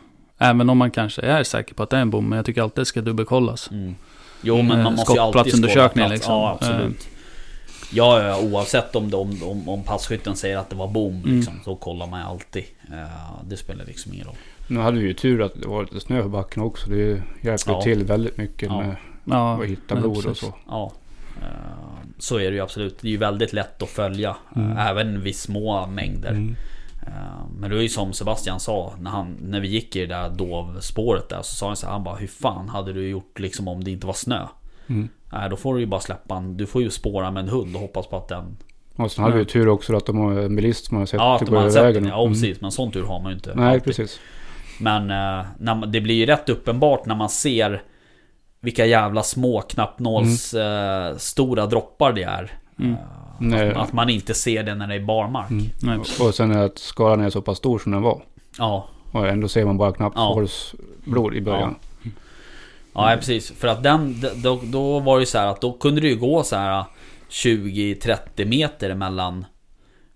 Även om man kanske är säker på att det är en bom, men jag tycker alltid det ska dubbelkollas.
mm. Jo men man
Eh,
måste ju alltid plats.
liksom.
Ja absolut Ja, ja, oavsett om, de, om, om passkytten säger att det var bom
Mm.
liksom, så kollar man ju alltid. Eh, det spelar liksom ingen roll.
Nu hade vi ju tur att det var lite snö på backen också. Det hjälpte
Ja.
till väldigt mycket
Ja.
med
Ja,
att hitta blod och så.
Ja. Eh, så är det ju absolut. Det är ju väldigt lätt att följa.
Mm.
eh, Även vid små mängder.
Mm.
Eh, Men det är ju som Sebastian sa när, han, när vi gick i det där dovspåret där så sa han så här, han bara hur fan hade du gjort liksom om det inte var snö?
Mm.
Nej då får du ju bara släppa en, Du får ju spåra med en hund och hoppas på att den
Och sen hade vi ju tur också att de har en bilist som har sett
Ja att
gå
de har
över vägen.
ja precis Men sån tur har man ju inte
Nej,
alltid.
precis.
Men eh, när det blir ju rätt uppenbart när man ser Vilka jävla små knappnåls eh, stora droppar det är
Mm.
Nej.
att, att man inte ser det när det är barmark
Mm.
Nej,
Och- sen är att skadan är så pass stor som den var.
Ja,
Och ändå ser man bara knappt
Ja.
hålsblod i början.
ja precis För att den, då, då var det ju så här att då kunde det ju gå så här 20-30 meter mellan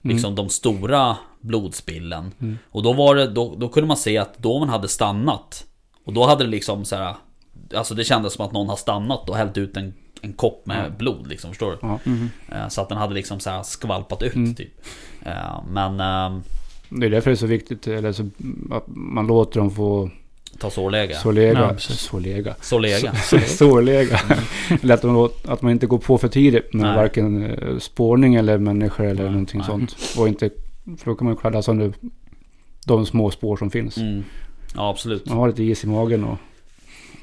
Liksom de stora blodspillen.
Mm.
Och då var det, då, då kunde man se att domen hade stannat. Och då hade det liksom så här. Alltså det kändes som att någon har stannat och hällt ut en, en kopp med
Ja.
blod liksom, förstår du?
Ja.
Eh, Så att den hade liksom så här skvalpat ut
Mm.
typ. Eh, Men ehm,
Det är därför det är så viktigt eller så, att man låter dem få
ta sårläge.
Ja, precis.
sårlega.
Sårläge.
Så- Sårlega. Eller att, de låt, att man inte går på för tidigt med
Nej.
varken eh, spårning eller människor eller
Nej,
någonting
nej.
sånt. Och inte, för då kan man kladda sönder de små spår som finns.
Mm. Ja absolut.
Man har lite is i magen och...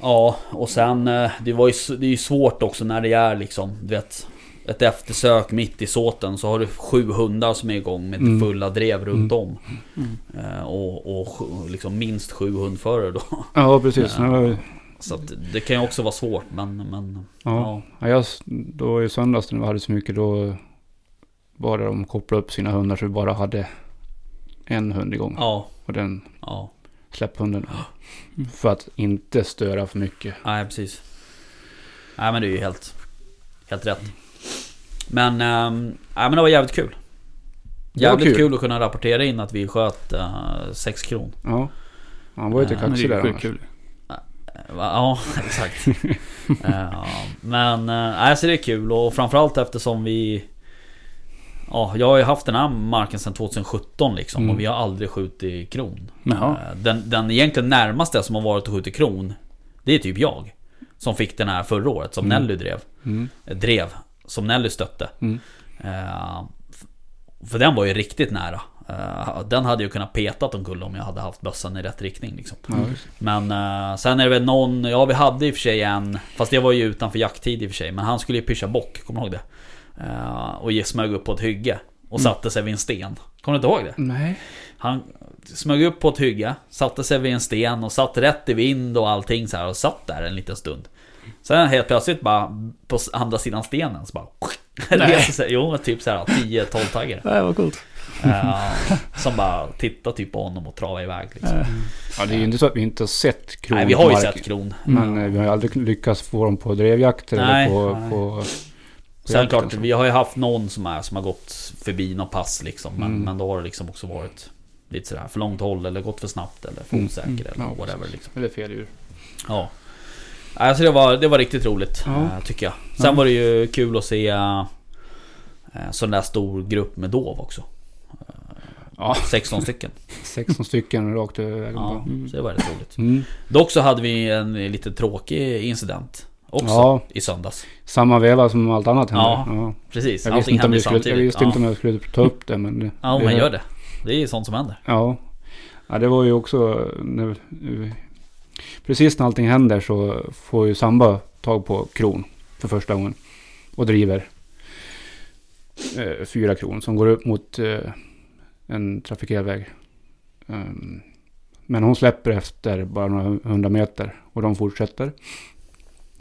Ja, och sen eh, det, var ju, det är ju svårt också när det är liksom, du vet Ett eftersök mitt i såten så har du sju hundar som är igång med
Mm.
fulla drev runt om
Mm.
Eh, Och, och liksom minst sju hundförare då
Ja, precis. Var-
Så att det kan ju också vara svårt men, men
Ja.
ja.
Ja, jag, då i söndags när vi hade så mycket då bara de kopplade upp sina hundar så vi bara hade en hund igång.
Ja,
Och den
ja,
släpphunden.
Mm.
För att inte störa för mycket.
nej precis Nej men det är ju helt Helt rätt Men, nej men det var jävligt kul Jävligt kul.
kul.
att kunna rapportera in att vi sköt 6 kron
Ja. Han var ju
Men det
kaxig
är
där annars.
skitkul.
Va? Ja, exakt. Eh, men äh, alltså det är kul och framförallt eftersom vi... Ja, jag har ju haft den här marken sedan 2017 liksom
Mm.
och vi har aldrig skjutit kron.
Jaha.
Eh, Den, den egentligen närmaste som har varit att skjuta kron, det är typ jag. Som fick den här förra året, som
Mm.
Nelly drev.
Mm.
Eh, Drev, som Nelly stötte.
Mm.
F- För den var ju riktigt nära. Den hade ju kunnat petat omkull om jag hade haft bössan i rätt riktning liksom.
Just.
Men sen är det väl någon, ja vi hade i och för sig en, fast det var ju utanför jakttid i och för sig, men han skulle ju pyscha bock, kommer du ihåg det? Eh, och smög upp på ett hygge och
Mm.
satte sig vid en sten. Kommer du inte ihåg det?
Nej.
Han smög upp på ett hygge, satte sig vid en sten och satt rätt i vind och allting så här och satt där en liten stund. Sen helt plötsligt bara på andra sidan stenen så bara... sig, jo, typ så här 10-12 taggar.
Nej, vad coolt.
Eh, som bara tittar typ på honom och travade iväg liksom.
Ja, det är ju inte så att vi inte har sett kron
Nej, vi har ju sett kron.
Men eh, vi har ju aldrig lyckats få dem på drevjakter
Nej,
eller på...
nej.
på, på
Sen klart, vi har ju haft någon som, är, som har gått förbi något pass liksom. Men,
Mm.
men då har det liksom också varit lite sådär för långt håll eller gått för snabbt eller för
Mm.
osäker
Mm.
eller
Ja,
whatever liksom.
Eller fel djur.
Ja. Alltså det var, det var riktigt roligt
Ja.
eh, tycker jag. Sen
Ja.
var det ju kul att se eh, sån där stor grupp med dov också.
Ja.
16 stycken.
16 stycken rakt över vägen.
Ja,
Ja.
Mm.
så det var rätt roligt.
Mm.
Dock så hade vi en lite tråkig incident också
Ja.
i söndags.
Samma veva som allt annat hände.
Ja,
Ja.
Precis,
Jag visste,
allting
inte om,
hände
skulle, jag
samtidigt.
visste
ja.
inte om jag skulle ta upp det men... det-
Ja
det-
men gör det. Det är ju sånt som händer.
Ja. ja, det var ju också... När, precis när allting händer så får ju Samba tag på kron för första gången. Och driver eh, fyra kron som går upp mot eh, en trafikerad väg. Ehm, men hon släpper efter bara några hundra meter och de fortsätter.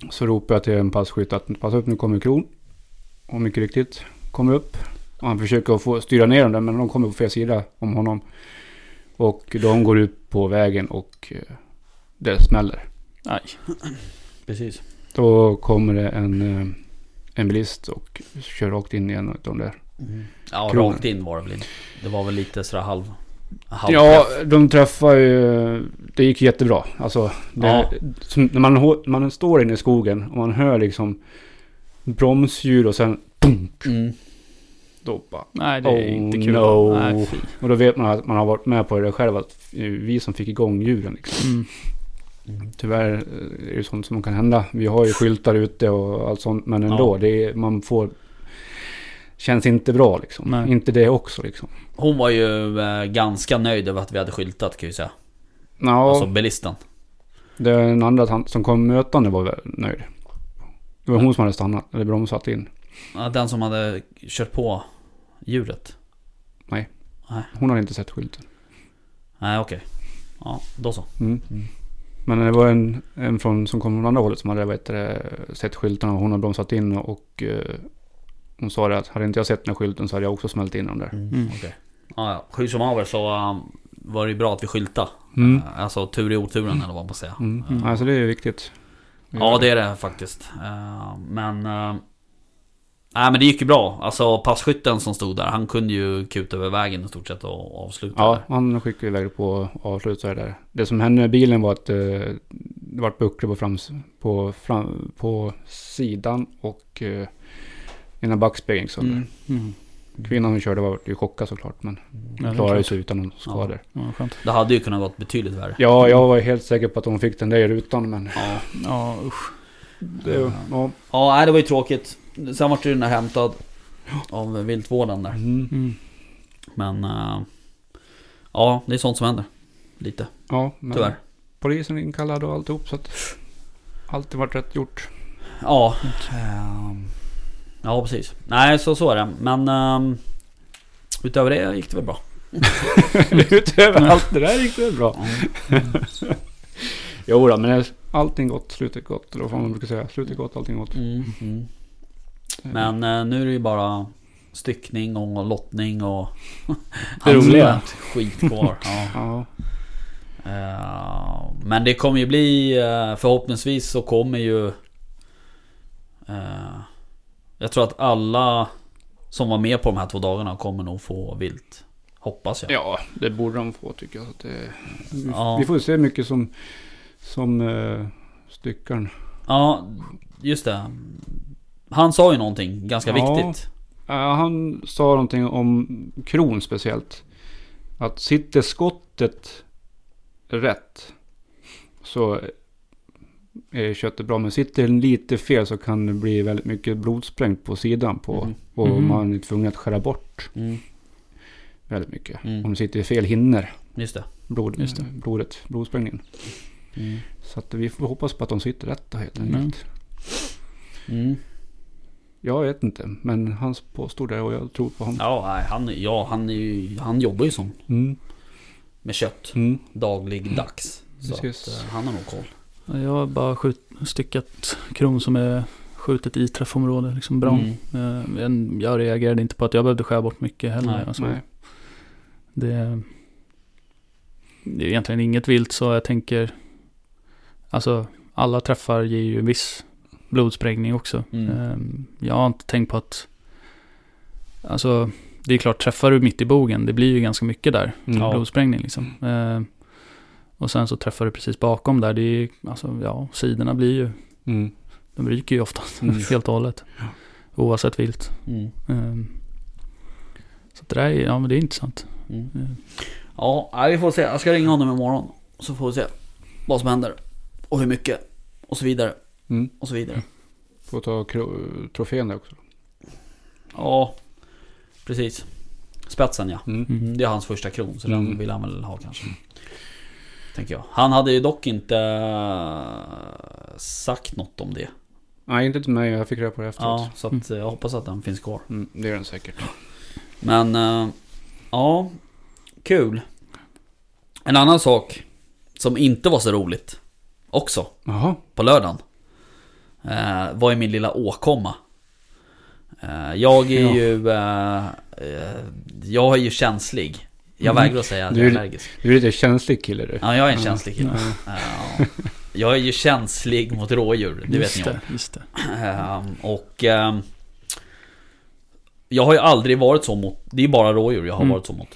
Så ropar jag till en passkytt att passa upp nu kommer kron. Och mycket riktigt kommer upp. Och han försöker få styra ner dem där men de kommer på fel sida om honom. Och de går ut på vägen och eh, det smäller.
Nej.
Precis.
Då kommer det en, eh, en bilist och kör rakt in i en av de där.
Ja,
Kronor.
rakt in var det väl inte. Det var väl lite sådär halv...
Ja, de träffar ju... Det gick jättebra. Alltså, det,
Ja.
som, när man, man står inne i skogen och man hör liksom bromsljud och sen... Punk,
Mm.
då bara,
Nej, det är
Oh,
inte kul.
no.
Nej,
och då vet man att man har varit med på det själv. Att vi som fick igång djuren liksom.
Mm.
Mm.
Tyvärr eh, är det sånt som kan hända. Vi har ju skyltar ute och allt sånt. Men ändå,
Ja.
det är, man får... Känns inte bra liksom.
Nej.
Inte det också liksom.
Hon var ju eh, ganska nöjd över att vi hade skyltat kan jag säga.
Ja,
Alltså bilisten.
den andra tant som kom mötande var väl nöjd. Det var hon som hade stannat, eller bromsat in.
Ja, Den som hade kört på djuret.
Hon hade inte sett skylten.
Nej okej. Ja, då så.
Mm.
Mm.
Men det var en, en från, som kom från andra hållet som hade vet, du, sett skyltarna och hon hade bromsat in och eh, hon sa det att hade inte jag sett den här skylten så hade jag också smält in den där.
Mm.
Okej. Ja, ja. Hur som haver så um, var det ju bra att vi skyltade.
Mm.
Eh, Alltså tur i oturen eller vad man säger.
Mm.
Eh,
Alltså det är viktigt.
Ja det är det faktiskt. Eh, Men... Nej men det gick ju bra. Alltså passkytten som stod där, han kunde ju kuta över vägen i stort sett och avsluta
Ja,
där.
han skickade iväg på avslutet där. Det som hände med bilen var att eh, det var bucklor på, frams, på, fram, på sidan och eh, ena backspegeln. Så
Mm.
Mm.
Kvinnan som körde var ju chockad såklart men
Ja,
klarade sig utan någon skador.
Ja, skönt.
Det hade ju kunnat gått betydligt värre.
Ja, jag var helt säker på att hon fick den där i rutan men
Ja.
Ja, usch.
det, ja.
Ja, nej, det var ju tråkigt. Sen vart ju den där hämtad av viltvården där.
Mm.
Mm.
Men... eh, ja, det är sånt som händer. Lite,
ja, men
tyvärr.
polisen inkallad och alltihop så att allt varit rätt gjort.
Ja. ehm, ja, precis. Nej, så, så är det. Men... ehm, utöver det gick det väl bra.
Utöver allt det där gick det bra.
Ja.
Jo då, men allting gott, slutet gott. Eller vad fan man brukar säga. Slutet gott, allting gott.
Mm, mm. Men eh, nu är det ju bara styckning och lottning och...
Det roliga.
Skit kvar. Ja.
Ja,
Eh, men det kommer ju bli... eh, förhoppningsvis så kommer ju... eh, jag tror att alla som var med på de här två dagarna kommer nog få vilt. Hoppas jag.
ja, det borde de få tycker jag. Det, vi,
Ja.
vi får se mycket som, som uh, styckaren.
Ja, just det. Han sa ju någonting ganska
Ja.
viktigt.
Ja, han sa någonting om kron speciellt. Att sitter skottet rätt så köttet bra. Men sitter den lite fel så kan det bli väldigt mycket blodsprängt på sidan. på
Mhm.
Och
Mhm.
man är tvungen att skära bort
Mm,
väldigt mycket.
Mm.
Om det sitter i fel hinnor.
just det.
Blod,
Just det.
Blodet, blodsprängningen.
Mm.
Så att vi får hoppas på att de sitter rätt helt
Mm.
enkelt.
Mm.
Jag vet inte, men han påstod det och jag tror på honom.
Ja, han, ja han, är ju, han jobbar ju som
Mm.
med kött
Mm.
dagligdags. Så att, eh, han har nog koll.
Jag har bara skjut, styckat kron som är skjutet i träffområde, liksom bra.
Mm.
Eh, jag reagerade inte på att jag behövde skära bort mycket heller.
Nej,
alltså,
Nej.
Det, det är egentligen inget vilt så jag tänker, alltså alla träffar ger ju en viss blodsprängning också.
Mm.
Eh, Jag har inte tänkt på att, alltså det är klart träffar du mitt i bogen, det blir ju ganska mycket där.
Mm.
Blodsprängning liksom. Eh, och sen så träffar du precis bakom där. Det är, alltså, ja, sidorna blir ju,
Mm.
de ryker ju oftast
Mm.
helt och hållet. Oavsett vilt.
Mm.
Eh, så det där är, ja men det är intressant.
Mm.
Eh,
Ja, vi får se. Jag ska ringa honom imorgon. Så får vi se vad som händer. Och hur mycket. Och så vidare.
Mm.
Och så vidare.
Får ta trofén där också.
Ja, precis. Spetsen ja.
Mm.
Mm.
Det är hans första kron. Så
Mm.
den vill han väl ha kanske. Tänker jag. Han hade ju dock inte eh, sagt något om det.
Nej, inte till mig. Jag fick reda på det efteråt.
Ja, så att eh, jag hoppas att den finns kvar.
Mm, det är den säkert.
Men eh, ja, kul. En annan sak som inte var så roligt också
Jaha.
på lördagen eh, var ju min lilla åkomma. Eh, jag är
Ja.
ju eh, jag är ju känslig. Jag
Mm.
vägrar att säga att
Du
jag är allergisk.
Du är lite känslig kille du.
Ja, jag är en känslig kille. Eh, jag är ju känslig mot rådjur, det vet
just
ni om.
just det.
Ehm, och ehm, Jag har ju aldrig varit så mot Det är bara rådjur jag har
Mm.
varit så mot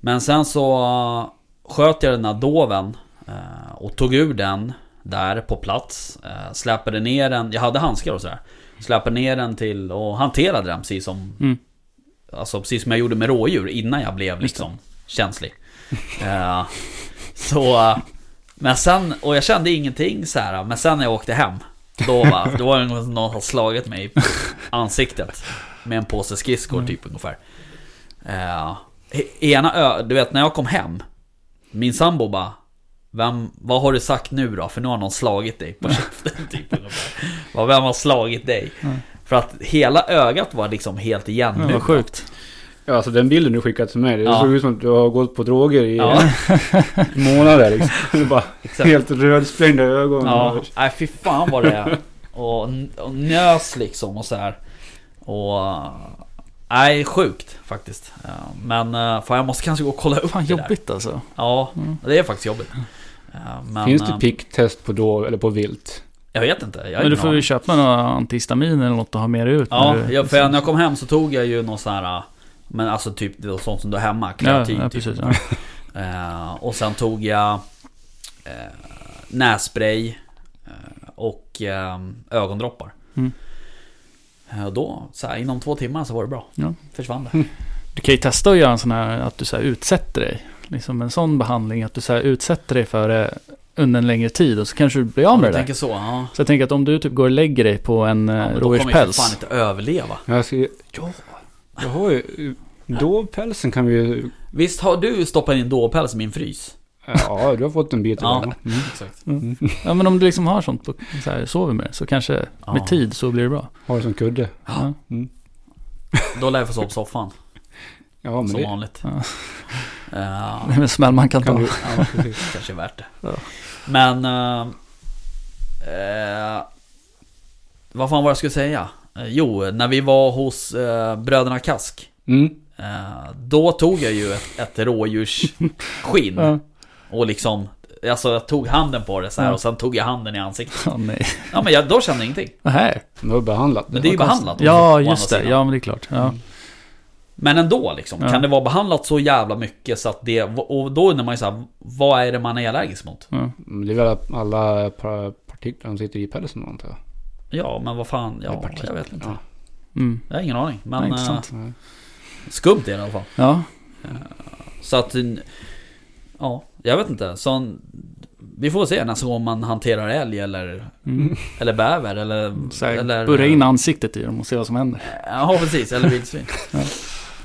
Men sen så uh, Sköt jag den här doven eh, Och tog ur den Där på plats uh, Släpade ner den Jag hade handskar och sådär Släpade ner den till och hanterade den precis som
Mm.
Alltså precis som jag gjorde med rådjur innan jag blev liksom känslig Eh, Så Men sen, och jag kände ingenting så här. Men sen när jag åkte hem Då var, då var det någon som har slagit mig i ansiktet Med en påse skridskor
Mm.
typ ungefär Eh, Ena ö, du vet när jag kom hem Min sambo bara vem, vad har du sagt nu då? För nu har någon slagit dig på käften typ ungefär. Vem har slagit dig?
Mm.
För att hela ögat var liksom helt
Ja,
igenmurat
vad sjukt.
Ja, alltså den bilden du skickade till mig. Det
Ja.
såg ut som att du har gått på droger i
Ja,
månader liksom. Du bara
exakt.
helt rödsprängda ögon.
Ja, nej fy fan vad det är. Och, och nös liksom och så här. Och... Nej, sjukt faktiskt. Men eh, fan jag måste kanske gå och kolla upp
Fan
det där.
jobbigt alltså.
Ja,
Mm.
det är faktiskt jobbigt. Men,
Finns det
eh,
picktest på då eller på vilt?
Jag vet inte. Jag
Men du får ju köpa några antihistamin eller något och ha med dig ut.
Ja,
du-
jag, för när jag kom hem så tog jag ju någon sån här... Men alltså typ sånt som du har hemma.
Ja,
Kreatin
ja,
typ.
precis. Ja.
Eh, och sen tog jag eh, nässpray eh, och eh, ögondroppar.
Mm.
Eh, och då, så här, inom två timmar så var det bra.
Ja.
Försvann det.
Du kan ju testa att göra en sån här, att du så här utsätter dig. Liksom en sån behandling, att du så här utsätter dig för det under en längre tid och så kanske du blir av med
du
det där.
tänker så, ja.
Så jag tänker att om du typ går och lägger dig på en
ja
ja,
men då kommer jag fan
rådjurspäls.
inte överleva.
Jag, ska,
Ja.
jag har ju... Dovpälsen kan vi ju...
Visst har du stoppat in dåpäls i min frys?
Ja, du har fått en bit
Ja.
idag. Mm.
Exakt.
Ja men om du liksom har sånt, på, så här, sover med det, så kanske
Ja.
med tid så blir det bra.
Har det som kudde.
Ja.
Då lär jag få sova på soffan,
Ja, men
som
det
vanligt.
Ja.
Eh,
Det är en smäll man kan ta.
kan du... Ja, precis.
kanske är värt det.
Ja.
Men... eh, eh, vad fan var jag skulle säga? Eh, jo, när vi var hos bröderna Kask.
Mm.
Då tog jag ju ett, ett rådjursskinn.
Ja.
Och liksom... Alltså jag tog handen på det så här
Ja.
och sen tog jag handen i ansiktet.
Ja, nej.
Ja men jag, då kände jag ingenting.
Nähä.
Det var behandlat.
Men det är ju behandlat.
Ja, just det.
sidan.
Ja, men det är klart. Ja.
Men ändå liksom.
Ja.
Kan det vara behandlat så jävla mycket så att det... Och då undrar man ju såhär, vad är det man är allergisk mot?
Ja.
Det är väl alla pa- partiklar som sitter i pälsen antar jag.
Ja, men vad fan, ja, jag vet inte.
Ja.
Mm.
Jag har ingen aning. Men
Ja,
eh.
Nej.
skumt är det i alla fall.
Ja.
Så att... Ja, jag vet inte. Så vi får se nästa gång man hanterar älg eller,
Mm.
eller bäver eller...
Så här,
eller
Burra in ansiktet i dem och se vad som händer.
Ja, precis. Eller vildsvin.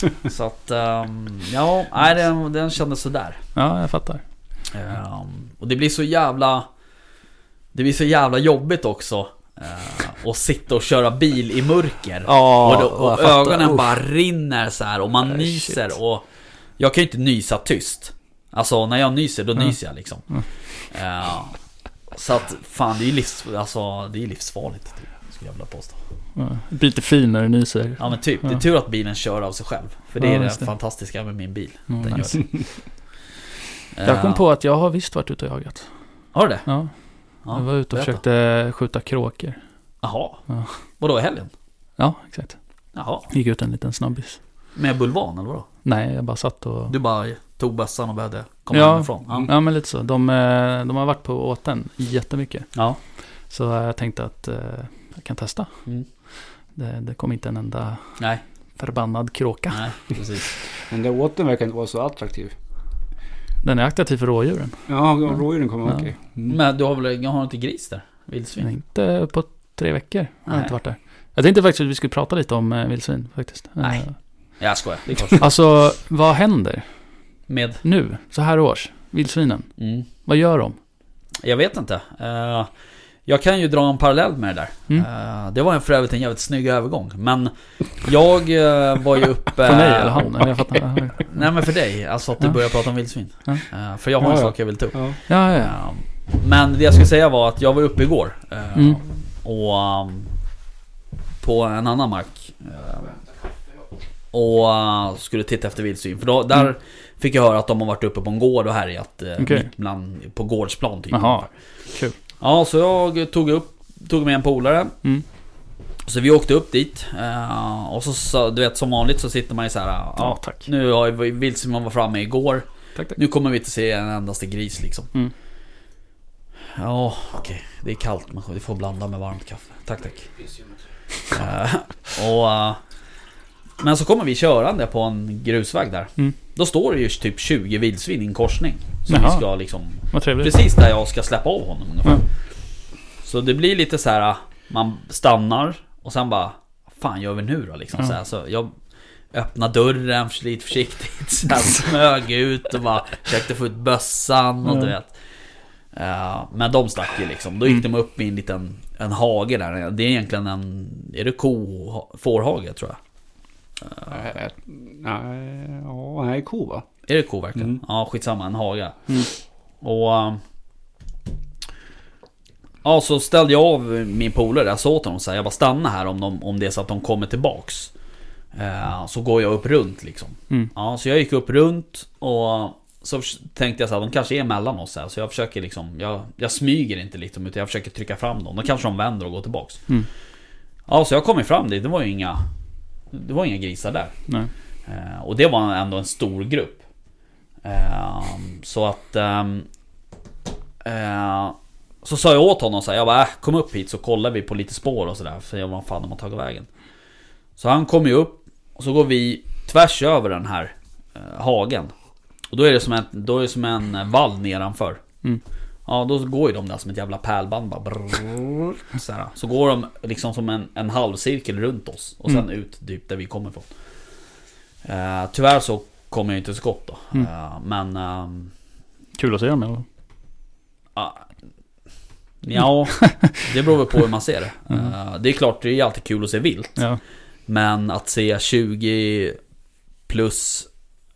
Så att... ehm, ja, nej den, den kändes sådär.
Ja, jag fattar.
Ehm, och det blir så jävla... Det blir så jävla jobbigt också. Uh, att sitta och köra bil i mörker.
Ja,
och då, och ögonen
Uff.
bara rinner så här och man
Nej,
nyser
shit.
och... Jag kan ju inte nysa tyst. Alltså när jag nyser, då
Mm.
nyser jag liksom. Eh, så att fan, det är ju livs, alltså, det är livsfarligt. Skulle jag vilja påstå.
Ja, lite fin när du nyser.
Ja men typ, det är
Ja.
tur att bilen kör av sig själv. För det
Ja,
är det fantastiska med min bil.
Mm,
Den
nice.
gör det.
Jag kom
Eh,
på att jag har visst varit ute och jagat.
Har du det?
Ja,
Ja,
jag var ute och
berätta.
försökte skjuta kråkor.
Jaha.
Ja.
Vadå i helgen?
Ja, exakt.
Jaha.
Gick ut en liten snabbis.
Med bulvan eller vadå?
Nej, jag bara satt och...
Du bara tog bössan och behövde komma
Ja.
hemifrån? Ja.
Ja, men lite så. De, eh, de har varit på åten jättemycket.
ja.
Så jag tänkte att eh, jag kan testa.
Mm.
Det, det kom inte en enda
Nej,
förbannad kråka.
nej, precis.
Men den åten verkar inte vara så attraktiv.
Den är attraktiv för rådjuren.
Ja, rådjuren kommer
Ja.
okej. Mm.
Men du har väl, jag har inte gris där? Vildsvin?
Inte på tre veckor. har jag
Nej.
inte varit där. Jag tänkte faktiskt att vi skulle prata lite om eh, vildsvin faktiskt.
Nej.
Eh,
Jag skojar, det är klart.
Alltså, vad händer
Med?
nu, så här års? Vildsvinen,
Mm.
vad gör de?
Jag vet inte. Eh, jag kan ju dra en parallell med det där.
Mm.
Eh, det var en för övrigt en jävligt snygg övergång. Men jag eh, var ju uppe...
För mig eller han? Eller jag fattar.
Nej men för dig, alltså att du
Ja.
börjar prata om vildsvin.
Ja.
Eh, för jag har en
Ja, ja.
sak jag vill ta upp.
Ja.
Ja, ja.
Eh, men det jag skulle säga var att jag var uppe igår. eh,
Mm.
Och... um, på en annan mark. eh, och uh, skulle titta efter vildsvin. För då, där
Mm.
fick jag höra att de har varit uppe på en gård och härjat.
Okej.
mitt bland, på gårdsplan typ.
Jaha, kul.
Ja, så jag tog upp, tog med en polare.
Mm.
Så vi åkte upp dit. eh, och så, du vet som vanligt så sitter man ju så här.
Ja,
Ja,
tack.
nu har vi vildsvin var framme igår.
Tack, tack.
Nu kommer vi inte se en endaste gris liksom.
Mm.
Ja, okej. Det är kallt men du får blanda med varmt kaffe. Tack, tack. Eh, och, eh, men så kommer vi körande på en grusväg där.
Mm.
Då står det ju typ 20 vildsvin i en korsning. Som
Jaha.
vi ska liksom... Precis där jag ska släppa av honom ungefär.
Mm.
Så det blir lite så här. Man stannar och sen bara... Vad fan gör vi nu då liksom?
Ja.
Så, här, så jag öppnar dörren lite försiktigt. Så här, smög ut och bara försökte få ut bössan och du
Ja.
vet. Ja, men de stack ju liksom. Då gick de upp i en liten en hage där. Det är egentligen en... Är det ko... Fårhage tror jag?
Nej, nej, ja, nej, ko va?
Är det ko verkligen?
Mm.
Ja, skitsamma. En hage.
Mm.
Och... ähm, Ja, så ställde jag av min polare. Jag sa åt honom så här, jag bara stanna här om, de, om det är så att de kommer tillbaks. Eh, så går jag upp runt liksom.
Mm.
Ja, så jag gick upp runt och så tänkte jag så här, de kanske är mellan oss här, så jag försöker liksom, jag, jag smyger inte liksom, utan jag försöker trycka fram dem. Då kanske de vänder och går tillbaks.
Mm.
Ja, så jag kom ju fram dit, det var ju inga, det var inga grisar där. Eh, och det var ändå en stor grupp. Eh, så att... ehm, eh, så sa jag åt honom så här, jag bara, äh, kom upp hit så kollar vi på lite spår och sådär. För jag var fan de har tagit vägen. Så han kom ju upp och så går vi tvärs över den här eh, hagen. Och då är det som en, då är det som en eh, vall nedanför.
Mm.
Ja, då går ju de där som ett jävla pärlband bara. Brrr, så, här. så går de liksom som en, en halvcirkel runt oss. Och sen
Mm.
ut typ där vi kommer ifrån. Eh, tyvärr så kommer jag inte till skott då.
Mm.
Eh, men... ehm,
Kul att se dem eller?
Ja, ja, det beror väl på hur man ser det.
Mm.
Eh, Det är klart, det är alltid kul att se vilt.
Ja.
Men att se 20 plus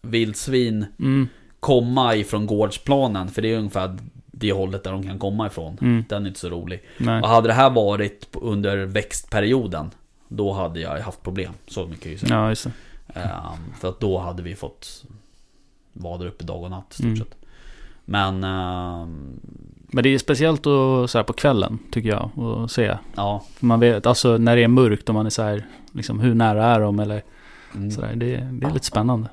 vildsvin
Mm.
komma ifrån gårdsplanen, för det är ungefär det hållet där de kan komma ifrån.
Mm.
Den är inte så rolig.
Nej.
Och hade det här varit under växtperioden, då hade jag haft problem. Så mycket kan jag ju säga.
Ja,
för att då hade vi fått vara där uppe dag och natt i stort
Mm.
sett. Men, ehm,
Men det är speciellt att, så här på kvällen, tycker jag, att se.
ja.
För man vet, alltså när det är mörkt och man är så här, liksom hur nära är de eller
Mm.
så där, det, det är lite spännande.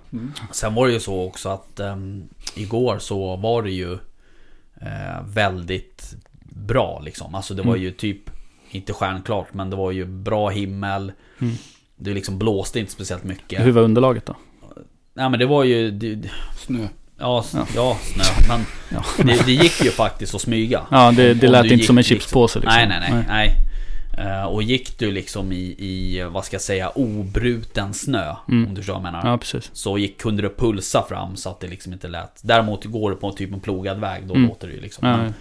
Sen var det ju så också att ehm, igår så var det ju eh, väldigt bra liksom. Alltså det var
Mm.
ju typ, inte stjärnklart, men det var ju bra himmel. Det liksom blåste inte speciellt mycket.
Hur var underlaget då?
Nej men det var ju, det,
Snö.
ja,
Ja.
ja snö. Men
Ja,
det, det gick ju faktiskt att smyga.
ja det, det lät inte
gick
som en chipspåse liksom.
Nej, nej, nej. nej. Eh, och gick du liksom i, i, vad ska jag säga, obruten snö.
Mm.
Om du förstår vad jag menar.
Ja, precis.
Så gick, kunde du pulsa fram så att det liksom inte lät. Däremot går du på typ en plogad väg, då
Mm.
låter det ju liksom.
Ja,
Men,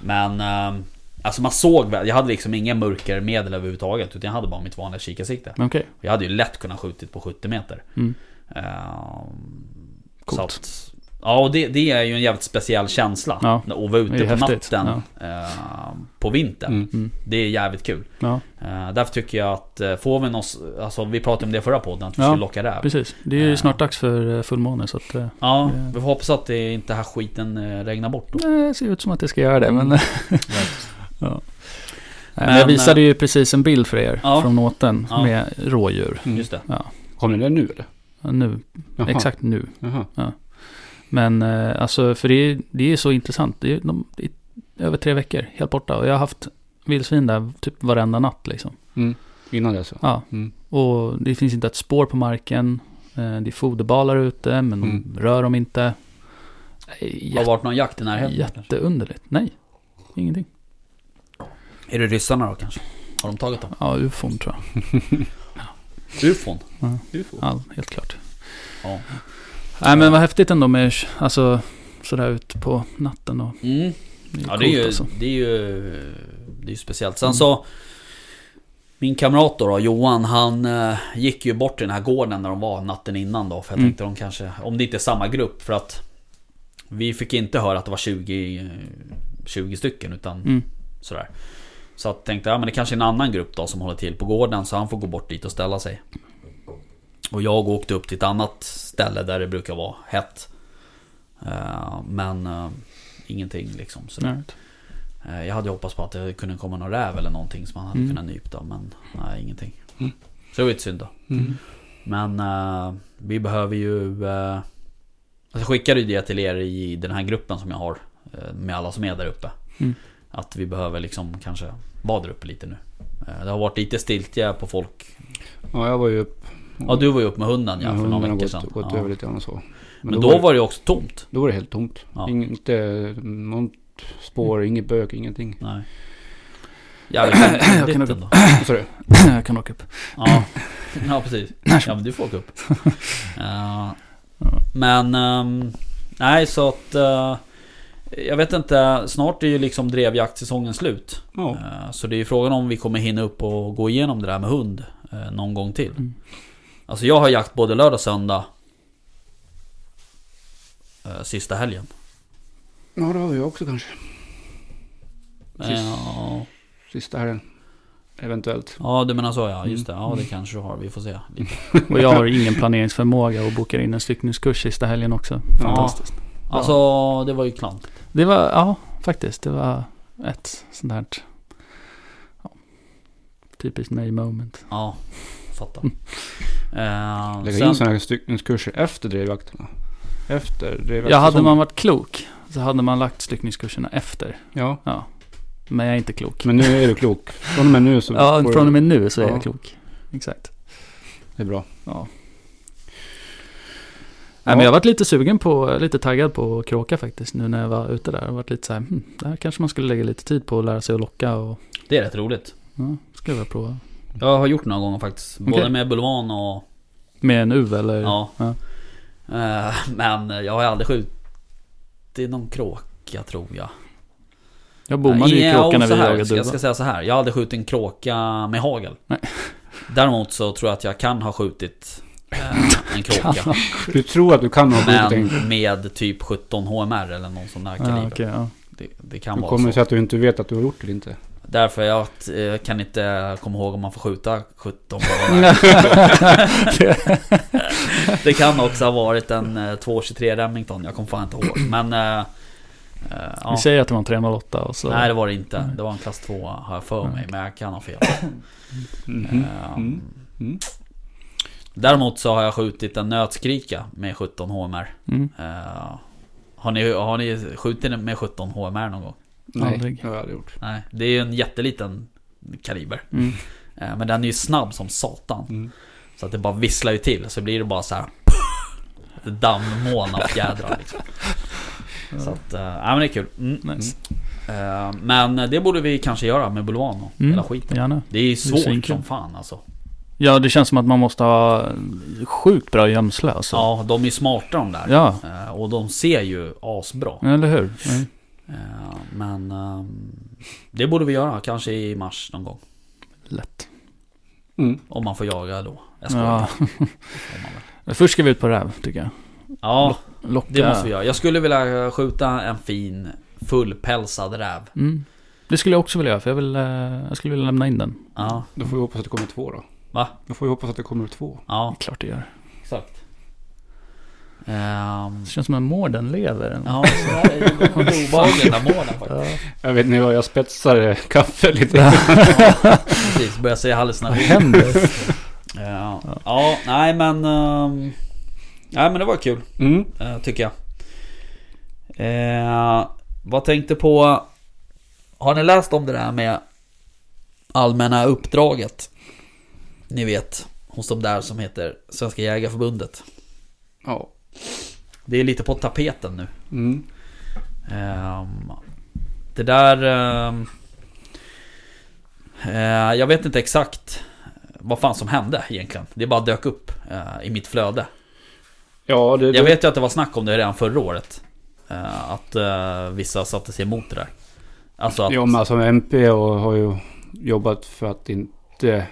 men ehm, alltså man såg väl, jag hade liksom inga mörkermedel överhuvudtaget. Utan jag hade bara mitt vanliga kikarsikte.
okej.
Jag hade ju lätt kunnat skjutit på 70 meter.
Mm.
Ehm,
Coolt.
Så att, ja, och det, det är ju en jävligt speciell känsla.
Ja,
Att vara ute på
häftigt,
natten ehm, på vintern.
Mm.
Mm.
Det är jävligt kul.
Ja,
Uh, därför tycker jag att uh, får vi något, alltså vi pratade om det i förra podden, att vi
Ja,
skulle locka räv.
precis. Det är ju
Ja.
snart dags för eh, fullmåne så att... eh,
Ja, vi får hoppas att det inte här skiten eh, regnar bort då.
Nej, det ser ut som att det ska göra det, men... ja. Men jag visade ju precis en bild för er
Ja.
från åten
Ja.
med rådjur.
Mm.
Just det.
Kom ni där nu eller?
Ja, Nu,
Jaha.
exakt nu.
Jaha.
Men eh, alltså, för det är, det är så intressant. Det är, de, det är över tre veckor, helt borta. Och jag har haft vildsvin där typ varenda natt liksom.
Mm. Innan det så.
Ja,
Mm.
och det finns inte ett spår på marken. Eh, det är foderbalar ute, men de
Mm.
rör dem inte. Är
Har det
Jätte,
varit någon jakt i närheten?
jätteunderligt. Nej, ingenting.
Är det ryssarna då kanske? Har de tagit dem?
Ja, ufon tror jag.
Ufon?
Ja.
Ufon?
Ja, helt klart.
Ja.
Nej, men vad häftigt ändå med, alltså, sådär ut på natten och
Mm.
det är
Ja det är, ju,
alltså.
det är ju Det är ju speciellt. Sen
Mm.
så Min kamrat då, då Johan, han eh, gick ju bort till den här gården där de var natten innan då. För jag
Mm.
tänkte de kanske, om det inte är samma grupp för att Vi fick inte höra att det var 20 eh, 20 stycken utan
Mm.
sådär. Så jag tänkte, ja men det kanske är en annan grupp då som håller till på gården så han får gå bort dit och ställa sig. Och jag åkte upp till ett annat ställe där det brukar vara hett. Eh, men eh, ingenting liksom. Sådär.
Nej.
Eh, Jag hade hoppats på att det kunde komma någon räv eller någonting som man hade
Mm.
kunnat nypa men nej ingenting.
Mm.
Så det var ju synd då.
Mm.
Men eh, vi behöver ju... Uh, jag skickade ju det till er i den här gruppen som jag har. eh, med alla som är där uppe.
Mm.
Att vi behöver liksom kanske vara där uppe lite nu. Eh, det har varit lite stiltje på folk.
Ja, jag var ju upp.
Ja du var ju upp med hunden ja, för några veckor
gått,
sedan.
gått
ja.
över lite grann och så.
Men, då, var det ju också tomt.
då var det helt tomt.
Ja.
Inte något spår, inget bök, ingenting.
Nej. Jävligt
Jag kan åka-
sa du?
jag kan åka upp.
Ja, ja precis. Ja men du får åka upp. Ja. men, ehm, nej så att... eh, jag vet inte, snart är ju liksom drevjaktsäsongen slut.
Ja.
Eh, så det är ju frågan om vi kommer hinna upp och gå igenom det där med hund eh, någon gång till.
Mm.
Alltså jag har jakt både lördag och söndag. eh, Sista helgen.
Ja, det har jag också kanske.
Eh, Ja,
Sista helgen. eventuellt.
Ja, du menar så ja. Just det. Ja, det kanske du har. Vi får se.
Och jag har ingen planeringsförmåga och bokar in en styckningskurs sista helgen också. Fantastiskt.
Alltså, det var ju klant.
Det var, ja faktiskt. Det var ett sånt här ja, typiskt mig moment.
Ja, fattar. Eh,
Lägga in sådana här styckningskurser efter drevjakterna. Efter drevjakterna.
Ja, hade man varit klok så hade man lagt styckningskurserna efter.
Ja,
Men jag är inte klok.
men nu är du klok. Från och med nu så
Ja, från och med nu så är
Ja.
jag klok. Exakt.
Det är bra.
Ja. Nej, men jag har varit lite sugen på, lite taggad på att kråka faktiskt nu när jag var ute där. Jag varit lite så här, hmm, det här kanske man skulle lägga lite tid på att lära sig att locka och
Det är rätt roligt.
ja, skulle jag prova.
Jag har gjort några gånger faktiskt. Både med bulvan och...
Med en uv eller?
Ja.
Ja.
Eh, men jag har aldrig skjutit någon kråka tror jag.
Jag bommade ju
Ja,
kråka när vi
här,
jagade
Jag
duva.
ska säga så här. Jag har aldrig skjutit en kråka med hagel.
Nej.
Däremot så tror jag att jag kan ha skjutit eh, en kråka.
Du tror att du kan ha en...
Men med typ 17 HMR eller någon sån där
Ja,
kaliber.
okej, ja.
det, det kan
Du
vara
kommer
så.
säga att du inte vet att du har gjort det eller inte.
Därför jag eh, kan inte komma ihåg om man får skjuta 17 HMR. det kan också ha varit en eh, 223 Remington. Jag kommer fan inte ihåg. Men... Eh, eh, ja.
Vi säger att det var en 308 och så...
Nej det var det inte. Det var en klass 2 har jag för mig. Men jag kan ha fel. Eh,
Mm. Mm.
Däremot så har jag skjutit en nötskrika med 17 HMR.
Mm.
Eh, har, ni, har ni skjutit med 17 HMR någon gång?
Nej,
Aldrig.
det har jag aldrig gjort.
Nej, det är ju en jätteliten kaliber.
Mm.
Eh, Men den är ju snabb som satan.
Mm.
Så att det bara visslar ju till. Så blir det bara så här. Ett dammoln av fjädrar liksom. Så att, eh, ja men det är kul. Mm.
Nice.
Eh, Men det borde vi kanske göra med Bulvan och
Mm.
hela skiten.
Gärna.
Det är ju svårt
svinkul.
som fan alltså.
Ja, det känns som att man måste ha sjukt bra gömsle alltså.
Ja, de är smarta de där.
Ja,
Eh, Och de ser ju asbra.
eller hur? Mm.
Men ehm, det borde vi göra kanske i mars någon gång.
Lätt.
Mm.
Om man får jaga då. Jag.
Ja. Först ska vi ut på räv, tycker jag.
Ja,
Locka.
det måste vi göra. Jag skulle vilja skjuta en fin fullpälsad räv.
Mm. Det skulle jag också vilja göra, för jag, vill, eh, jag skulle vilja lämna in den.
Ja,
Då får vi hoppas att det kommer två då.
Va?
Då får vi hoppas att det kommer två.
ja,
Klart det gör.
exakt. Ehm,
Det känns som en mår den lever.
ja, så där är det obehagligt den där målen faktiskt.
Jag vet inte vad jag spetsar kaffe lite.
Ja, precis, börjar
Vad
hallucinationer.
händer?
Ja, ja, nej men... ehm, nej men det var kul.
Mm.
eh, tycker jag. Eh, vad tänkte på... Har ni läst om det där med allmänna uppdraget? Ni vet, hos de där som heter Svenska Jägareförbundet.
Ja.
Det är lite på tapeten nu.
Mm.
Ehm, det där... ehm, eh, jag vet inte exakt vad fan som hände egentligen. Det bara dök upp eh, i mitt flöde.
Ja, det,
Jag
det,
vet ju att det var snack om det redan förra året. Eh, att vissa satte sig emot det där. Alltså att...
Ja, men alltså MP och har ju jobbat för att inte...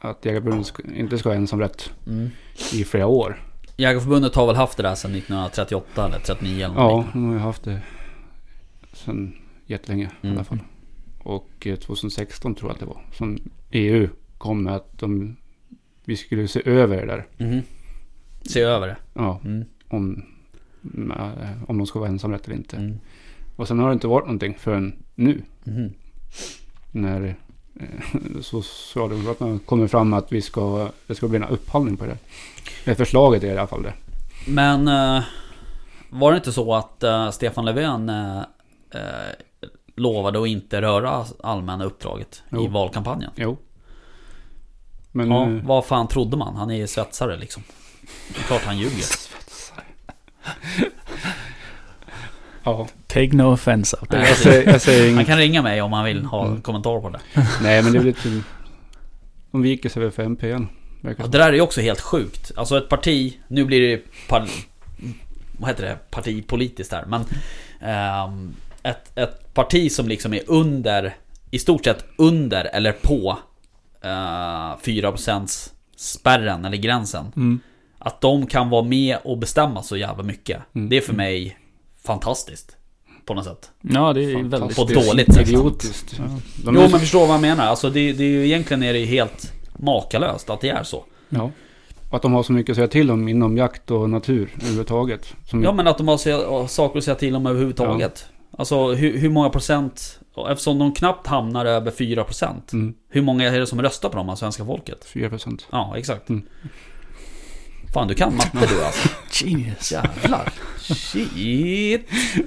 Att Jägareförbundet ska- inte ska ha ensamrätt
Mm.
i flera år.
Jägareförbundet har väl haft det där sedan 1938 eller 39 eller
Ja,
någonting.
de har ju haft det sedan jättelänge i
Mm.
alla fall. Och eh, 2016 tror jag att det var. Som EU kom med att de, vi skulle se över det där.
Mhm. Se över det.
Ja,
Mm.
om, eh, om de ska vara ensamrätt eller inte.
Mm.
Och sen har det inte varit någonting förrän nu.
Mhm.
När eh, Socialdemokraterna kommer fram med att vi ska, det ska bli en upphandling på det. Det förslaget är i alla fall det.
Men eh, var det inte så att eh, Stefan Löfven eh, eh, lovade att inte röra allmänna uppdraget i
Jo.
valkampanjen?
Jo. Men
Ja,
eh,
vad fan trodde man? Han är ju svetsare liksom. Det är klart han ljuger.
ja.
Take no offense out there.
Nej,
Jag säger, jag säger inget.
kan ringa mig om han vill ha
Mm.
kommentar på det.
Nej men det är lite... De viker sig väl för MP igen. Verkar
Ja, det där är ju också helt sjukt. Alltså ett parti, nu blir det par, vad heter det, partipolitiskt här. Men ehm, ett, ett parti som liksom är under, i stort sett under eller på uh, 4% spärren eller gränsen.
Mm.
Att de kan vara med och bestämma så jävla mycket.
Mm.
Det är för mig fantastiskt. På något sätt.
Ja, det är väldigt...
På ett dåligt sätt.
Idiotiskt.
Ja.
De
Jo
är
men förstår vad jag menar. Alltså det, det är ju egentligen är det helt makalöst att det är så.
Ja. Och att de har så mycket att säga till om inom jakt och natur överhuvudtaget. Som,
Ja men att de har saker att säga till om överhuvudtaget. Alltså hur, hur många procent, eftersom de knappt hamnar över 4%
Mm,
Hur många är det som röstar på dem av svenska folket?
4 procent.
Ja, exakt.
Mm.
Fan du kan matte du alltså.
Genius.
Jävlar. Shit.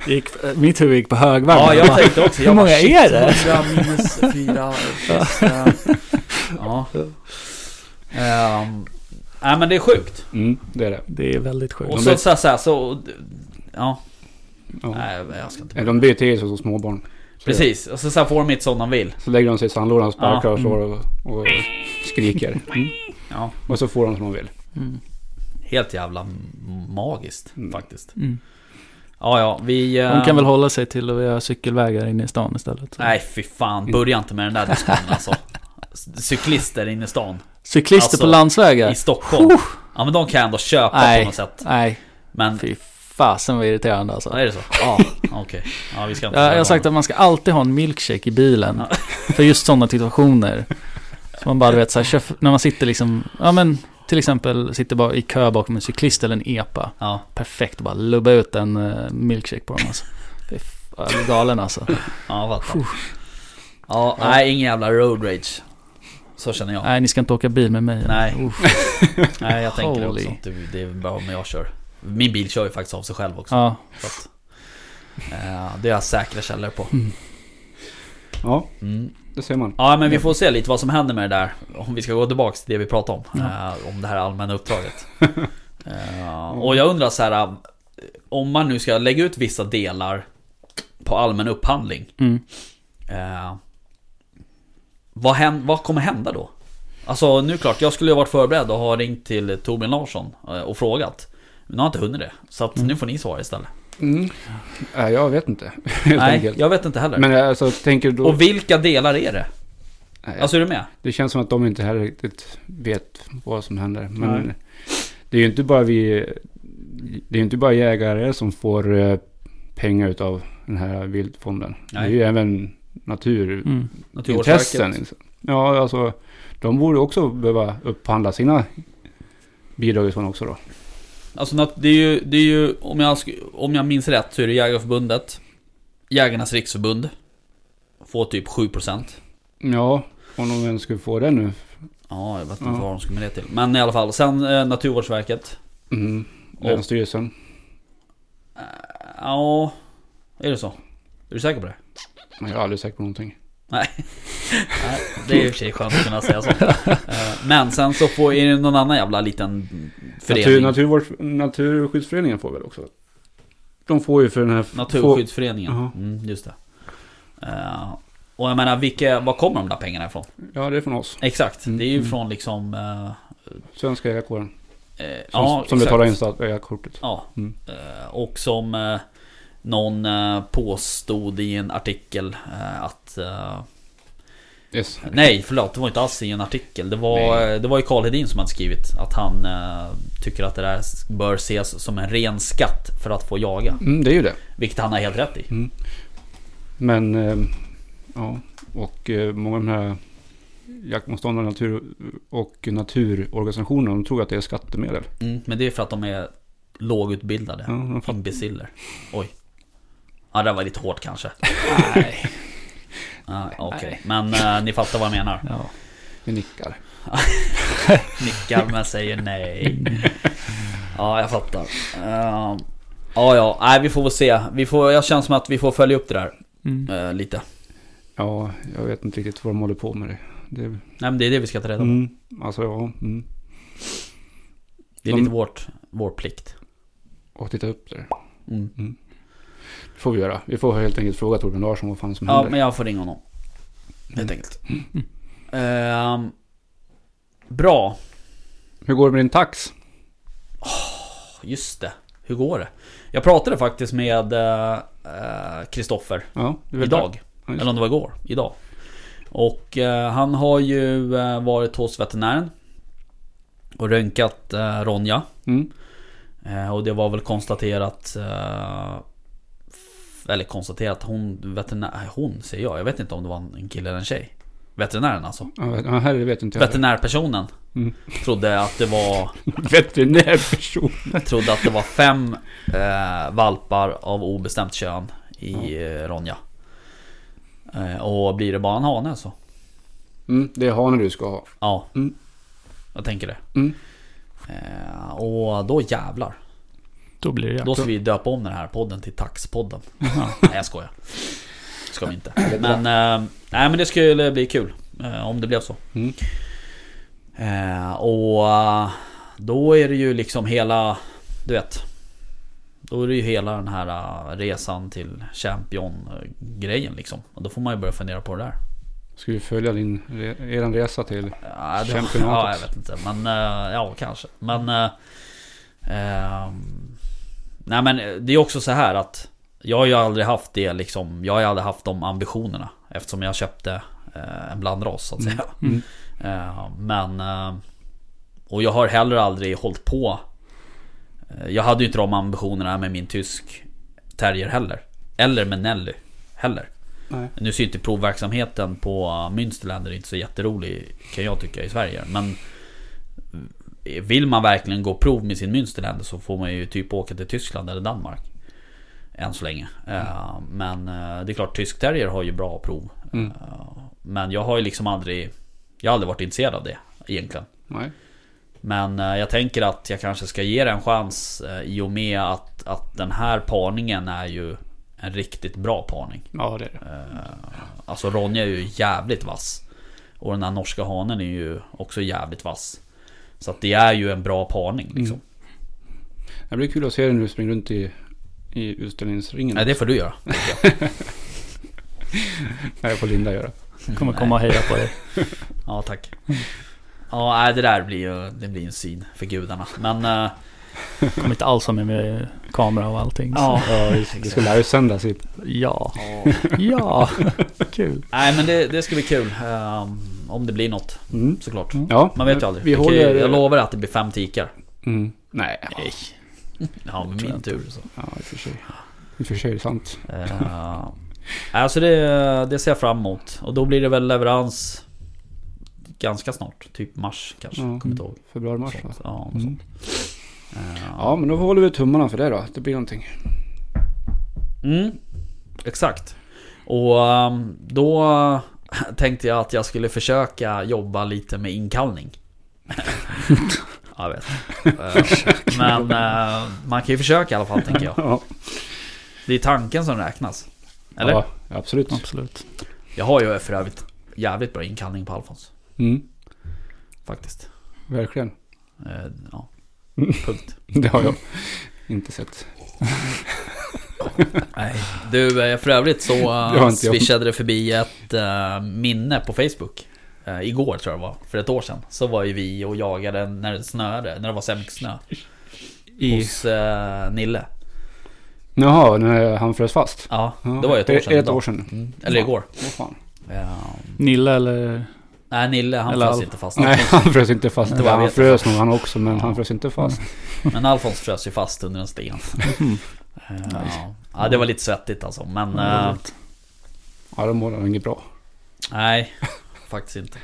Gick, mitt huvud gick på högvarv.
Ja, jag
Bara,
tänkte också.
Hur
jag bara,
många
shit,
är det?
100 minus 4 plus, eh, Ja. Ehm, Nej men det är sjukt.
Mm, det är det.
Det är väldigt sjukt.
Och så så, så, så Ja.
Ja.
Nej jag ska inte.
De beter sig som småbarn. Så-
Precis. Och så, så får de inte som de vill.
Så lägger de sig i sandlådan och sparkar
Ja.
och slår och, och skriker. Mm.
Ja.
Och så får de som de vill.
Mm.
Helt jävla magiskt
Mm.
faktiskt.
Mm.
Ja ja, vi... eh,
De kan väl hålla sig till att göra cykelvägar inne i stan istället.
Nej fy fan, börja inte med den där diskussionen alltså. Cyklister inne i stan.
Cyklister
Alltså,
på landsvägar?
I Stockholm. Ja men de kan jag ändå köpa
Nej.
på något sätt.
Nej,
Men...
fy fasen vad irriterande
Ja,
alltså.
är det så? Ja, okej. Ja, vi ska inte...
Jag, jag har sagt att man ska alltid ha en milkshake i bilen.
Ja.
För just sådana situationer. Så man bara du vet så här, när man sitter liksom, ja men till exempel sitter bara i kö bakom en cyklist eller en epa.
Ja.
Perfekt att bara lubba ut en uh, milkshake på dem alltså. Jag blir galen alltså.
Ja, fattar. Ja, nej ingen jävla road rage. Så känner jag.
Nej, ni ska inte åka bil med mig.
Nej. Nej, jag tänker
Holy.
också. att Det, är bra om jag kör. Min bil kör ju faktiskt av sig själv också.
Ja,
Så att, eh, det har jag säkra källor på.
Ja,
Mm.
Det ser man.
Ja men vi får se lite vad som händer med det där. Om vi ska gå tillbaks till det vi pratade om. Eh, om det här allmänna uppdraget. Eh, och jag undrar så här. eh, Om man nu ska lägga ut vissa delar på allmän upphandling.
mm.
Eh, vad, hän, vad kommer hända då? Alltså nu klart, jag skulle ha varit förberedd och ha ringt till Torbjörn Larsson eh, och frågat. Men jag har inte hunnit det. Så att nu får ni svara istället.
Mm. Nej, jag vet inte. Helt
Nej,
enkelt.
jag vet inte heller.
Men alltså, tänker du då...
Och vilka delar är det?
Nej,
Alltså är du med?
Det känns som att de inte heller riktigt vet vad som händer. Men
Nej.
det är ju inte bara vi... Det är ju inte bara jägare som får eh, pengar utav den här viltfonden. Det är
Nej.
ju även naturintressen.
Mm.
Naturvårdsverket?
Ja, alltså de borde också behöva upphandla sina bidrag ifrån också då.
Alltså det är ju, det är ju om, jag, om jag minns rätt så är det Jägarförbundet Jägarnas Riksförbund Får typ 7%
Ja, om de ens skulle få det nu.
Ja, jag vet inte
Ja.
vad de ska med det till Men i alla fall, sen eh, Naturvårdsverket
Mm.
Och-
Länsstyrelsen.
Eh, Ja, är det så? Är du säker på det?
Jag har aldrig sagt på någonting.
Nej det är och för sig skönt att kunna säga så Eh, Men sen så får, det någon annan jävla liten förening
Natur, naturvårds, Naturskyddsföreningen får väl också? De får ju för den här...
Naturskyddsföreningen,
Jaha.
mm, just det Eh, Och jag menar, vilka, var kommer de där pengarna ifrån?
Får, ja, det är från oss.
Exakt,
Mm.
det är ju
Mm.
från liksom eh,
Svenska jägarkåren.
eh,
Som,
ja,
som
exakt.
betalar in jägarkortet.
Ja,
Mm.
eh, och som någon påstod i en artikel att
Yes.
Nej, förlåt, det var inte alls i en artikel. Det var,
Nej.
det var ju Karl Hedin som hade skrivit att han eh, tycker att det där bör ses som en ren skatt för att få jaga.
Mm, det är ju det.
Vilket han har helt rätt i.
Mm. Men, eh, ja. Och eh, många av de här jaktmotståndarna natur och naturorganisationerna, de tror att det är skattemedel.
Mm, men det är för att de är lågutbildade.
Ja, de.
Imbeciller. Oj. Ja, det var lite hårt kanske.
Nej.
Ja, Okej,
Nej.
men eh, ni fattar vad jag menar.
Ja.
Vi nickar.
Nickar men säger nej. Ja, jag fattar. Uh, ja, ja, nej vi får väl se. Vi får, jag känner som att vi får följa upp det där
Mm.
eh, lite.
Ja, jag vet inte riktigt vad de håller på med det. det
Nej men det är det vi ska ta reda på.
mm, alltså ja, mm.
Det är
De-
lite vårt, vår plikt.
och titta upp det.
Mm.
Det får vi göra. Vi får helt enkelt fråga Torbjörn Larsson vad fan som
Ja,
händer.
men jag får ringa honom. Helt
Mm.
enkelt. Ehm, bra.
Hur går det med din tax?
Just det. Hur går det? Jag pratade faktiskt med eh, eh, Kristoffer
Ja,
idag.
Ja,
Eller om det var igår. Idag. Och eh, han har ju varit hos veterinären. Och röntgat Ronja.
Mm.
Och det var väl konstaterat eller konstaterat att hon, veterinär, hon säger jag, jag vet inte om det var en kille eller en tjej. Veterinären alltså.
Ja, ja, här vet inte jag.
Veterinärpersonen
Mm.
trodde att det var,
Veterinärperson.
trodde att det var fem eh, valpar av obestämt kön i eh, Ronja. Eh, och blir det bara en hane så,
Mm, det är hanen du ska ha.
ja.
Mm.
Jag tänker det.
Mm.
Eh, och då jävlar.
Då blir det.
Då ska vi döpa om den här podden till Taxpodden. nej jag skojar. Ska vi inte. Men, eh, nej men det skulle bli kul. Eh, om det blev så.
Mm.
Eh, och eh, då är det ju liksom hela, du vet. Då är det ju hela den här eh, resan till Champion-grejen liksom. Och då får man ju börja fundera på det där.
Ska vi följa din, eran resa till...
Ja, det,
Championatet.
ja jag vet inte. Men eh, ja, kanske. Men... eh, ehm, nej men det är också så här att jag har ju aldrig haft det liksom. Jag har ju aldrig haft de ambitionerna. Eftersom jag köpte eh, en blandras så att säga.
Mm.
Eh, men... eh, och jag har heller aldrig hållit på. eh, Jag hade ju inte de ambitionerna med min tysk terrier heller. Eller med Nelly heller.
Nej.
Nu ser inte provverksamheten på Münsterländer inte så jätterolig kan jag tycka i Sverige. Men vill man verkligen gå prov med sin Münsterländer så får man ju typ åka till Tyskland eller Danmark. Än så länge. Eh, Men eh, det är klart, tysk terrier har ju bra prov.
Mm.
Eh, Men jag har ju liksom aldrig... Jag har aldrig varit intresserad av det egentligen.
Nej.
Men jag tänker att jag kanske ska ge det en chans i och med att, att den här parningen är ju en riktigt bra parning.
Ja, det är det.
Alltså Ronja är ju jävligt vass. Och den här norska hanen är ju också jävligt vass. Så att det är ju en bra parning liksom.
Det blir kul att se dig när du springer runt i, i utställningsringen.
Nej det får du göra.
Nej, får Linda göra.
Kommer komma och heja på dig.
Ja tack. Ja det där blir ju det blir en syn för gudarna. Men eh,
Kommer inte alls ha med mig kamera och allting. så-
ja.
Det ska livesändas i...
Ja. Ja. Kul.
Nej men det, det ska bli kul. eh, Om det blir något
Mm.
såklart.
Ja,
Man vet ju aldrig.
Vi
kan
håller...
jag lovar att det blir fem tikar.
Mm. Nej,
Nej.
Ja med min tur så.
ja, i och för sig. I och för sig är det sant.
Uh, alltså det, det ser jag fram emot. Och då blir det väl leverans ganska snart. Typ mars kanske.
Ja.
Kommer inte ihåg.
Februari, mars?
Sånt. Ja,
Mm.
sånt. Eh,
Ja, men då håller vi tummarna för det då. Att det blir någonting.
Mm, exakt. Och ehm, då tänkte jag att jag skulle försöka jobba lite med inkallning. jag vet. Eh, Men eh, man kan ju försöka i alla fall tänker jag.
Ja,
Det är tanken som räknas. Eller?
Ja, absolut.
Absolut.
Jag har ju för övrigt jävligt bra inkallning på Alfons.
Mm.
Faktiskt.
Verkligen.
Eh, Ja. Punkt.
Det har jag inte sett.
Nej. Du, eh, för övrigt så uh,
jag.
swishade det förbi ett eh, minne på Facebook. Eh, igår tror jag det var, för ett år sedan. Så var ju vi och jagade när det snöade, när det var så mycket snö.
I...
Hos eh, Nille.
Jaha, när han frös fast?
Ja,
Ja,
det var ju ett år sedan.
Ett
idag.
år sedan.
Mm. Eller igår.
Vad fan.
Ja.
Nille eller?
Nej, Nille han
Eller
frös
Alf.
inte fast.
Nej, han frös inte fast.
Det var-
han frös nog han också, men han frös inte fast.
Men Alfons frös ju fast under en sten. Eh, ja. ja, det var lite svettigt alltså. Men eh,
Ja, då mår han inget bra.
nej, faktiskt inte.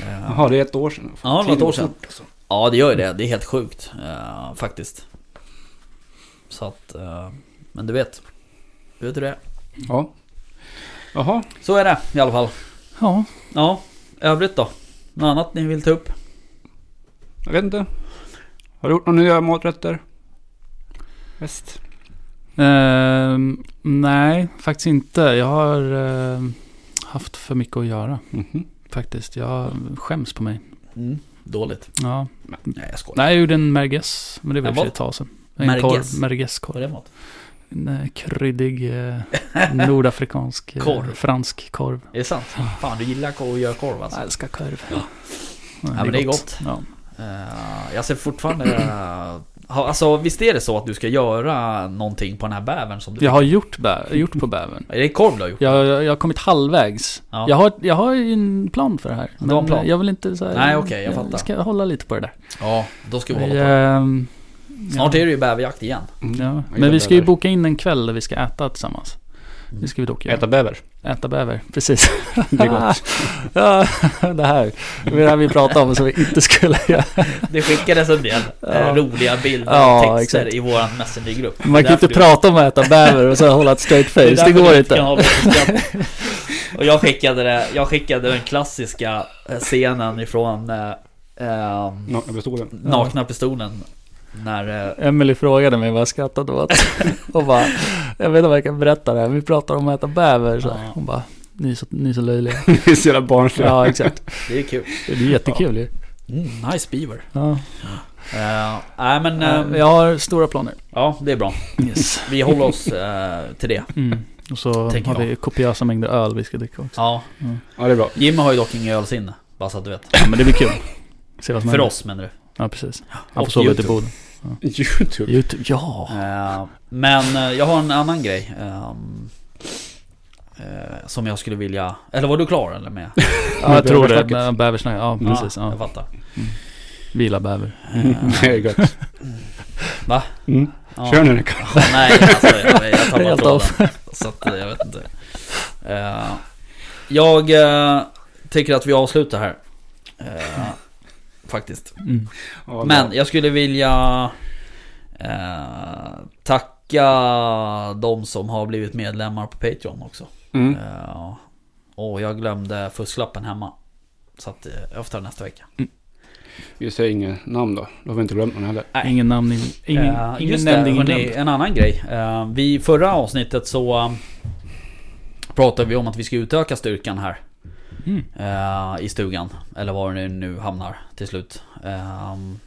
Eh,
Jaha, det är ett år sedan.
Ja, det var ett år sedan.
fort, alltså.
Ja det gör ju det, det är helt sjukt eh, faktiskt. Så att, eh, men du vet. Du vet hur det är.
Ja. Jaha,
Så är det i alla fall.
Ja.
Ja, övrigt då? Något annat ni vill ta upp?
jag vet inte. Har du gjort några nya maträtter? Väst?
Ehm, nej, faktiskt inte. Jag har ehm, haft för mycket att göra.
Mhm.
Faktiskt. Jag skäms på mig.
Mm, dåligt.
Ja.
Nej jag skojar.
Nej, jag gjorde en merguez. Men det var för ett tag sedan. En
Merguez?
Merguezkorv.
Vad är det mat?
En eh, kryddig eh, nordafrikansk eh,
Korv.
fransk korv.
Är det sant? Fan du gillar korv och gör korv alltså?
Jag älskar korv.
Ja. Ja, men det är gott.
Ja.
Eh, jag ser fortfarande... ha- alltså visst är det så att du ska göra någonting på den här bävern som du
Jag har gjort, bä- gjort på bävern.
Är det korv du har gjort?
Jag, jag, jag har kommit halvvägs.
Ja.
Jag, har, jag har ju en plan för det här.
Du har en plan?
jag vill inte så här,
Nej, okej, jag fattar.
ska hålla lite på det där.
Ja, då ska vi hålla på.
ehm,
Snart är det ju bäverjakt igen.
Ja.
Jag
Men vi ska ju boka in en kväll där vi ska äta tillsammans. Det ska vi dock göra.
Äta bäver.
Äta bäver, precis.
Det är gott.
ja, det här. Det det här vi pratade om som vi inte skulle göra.
Det skickades en del
Ja.
eh, roliga bilder
Ja,
och texter
exakt.
i våran Messengergrupp.
Man kan inte prata om att äta bäver och så hålla ett straight face. Det går inte.
Och jag skickade det, jag skickade den klassiska eh, scenen ifrån eh, eh,
Nakna pistolen.
Nakna pistolen. När... Eh,
Emily frågade mig vad jag skrattade åt. Och bara, jag vet inte vad jag kan berätta det här. Vi pratar om att äta bäver. Så. Hon bara, ni är så, ni är så löjliga.
Det är så jävla barnsliga.
Ja, exakt.
det är kul.
Det är jättekul ju.
Mm, nice beaver.
Ja.
Eh, Nej men... eh,
Jag har stora planer.
Ja, det är bra.
Yes.
Vi håller oss eh, till det.
Mm. Och så
Tänker
har
jag.
vi kopiösa mängder öl vi ska dricka också.
Ja.
Ja, det är bra.
Jimmy har ju dock ingen ölsinne. Bara så att du vet.
Ja, men det blir kul. Se vad som
För
händer.
oss menar du?
Ja, precis. Han får sova ute i. Boden.
YouTube.
Youtube, ja.
Eh, Men eh, jag har en annan grej. ehm, eh, som jag skulle vilja... Eller var du klar eller med?
Ja, jag tror det.
bäversnacket.
Med Bäversnack. Ja, precis.
Jag
Ja.
fattar.
Vila bäver.
Det är gött.
Va?
Mm.
ja.
Kör nu Rickard.
Ja, Nej, alltså jag, jag tar bara tråden. Så att jag vet inte. Jag tycker att vi avslutar här. Faktiskt.
Mm.
Ja,
Men jag skulle vilja eh, tacka de som har blivit medlemmar på Patreon också.
Mm.
Eh, och jag glömde fusklappen hemma. Så att eh, jag får ta nästa vecka.
Vi säger inget namn då. Då har vi inte glömt någon heller.
Nej.
Ingen namn, ingen, ingen,
Eh,
ingen
just
nämnd,
det,
ingen
hörni,
glömd.
en annan grej. Uh, vi, förra avsnittet så um, pratade vi om att vi ska utöka styrkan här.
Mm.
eh, I stugan. Eller var det nu hamnar till slut. Ehm,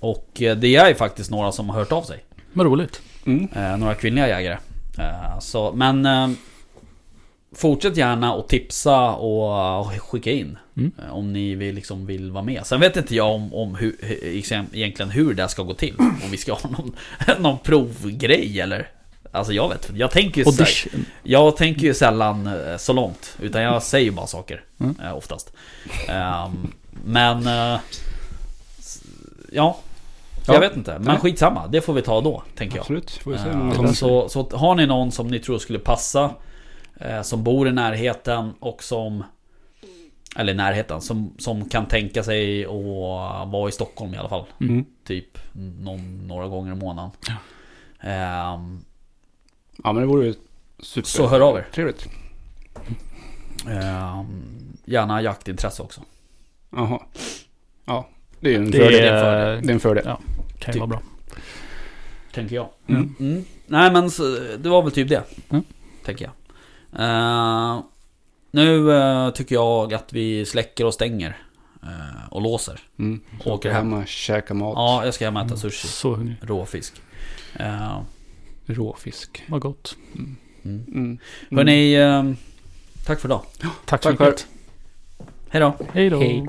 och eh, det är ju faktiskt några som har hört av sig.
Vad roligt.
Mm.
Eh, några kvinnliga jägare. Eh, så, men eh, fortsätt gärna och tipsa och, och skicka in.
Mm.
Eh, om ni vill, liksom vill vara med. Sen vet inte jag om, om hur, hur, egentligen hur det ska gå till. Om vi ska ha någon, någon provgrej eller... Alltså jag vet Jag tänker ju så här,
Audition.
Jag tänker ju sällan eh, så långt. Utan jag säger bara saker.
Mm.
eh, Oftast. Ehm, men... eh, Ja.
Ja.
Jag vet inte. Men
Nej.
skitsamma. Det får vi ta då, tänker jag.
Absolut. Får vi se.
Eh,
om någon
så, så, har ni någon som ni tror skulle passa eh, Som bor i närheten och som Eller närheten som, som kan tänka sig att vara i Stockholm i alla fall
Mm.
Typ någon, några gånger i månaden Ehm,
Ja men det vore ju super.
Så hör av er.
Trevligt.
ehm, Gärna jaktintresse också
Jaha. Ja. Det är ju en
Det
fördel.
är-
Det är en fördel.
Ja. Kan ju vara bra.
Tänker jag
Mm.
Mm. Nej men så, det var väl typ det.
Mm.
Tänker jag. Eh, nu eh, tycker jag att vi släcker och stänger. eh, och låser.
Mm.
Åker hem.
hem och käka mat.
Ja, jag ska hem och äta sushi.
Så hungrig.
Råfisk.
Råfisk.
Vad gott.
mm.
Mm.
Hörni, eh, tack för idag.
Tack så mycket.
Hej då.
Hej då.
Hej.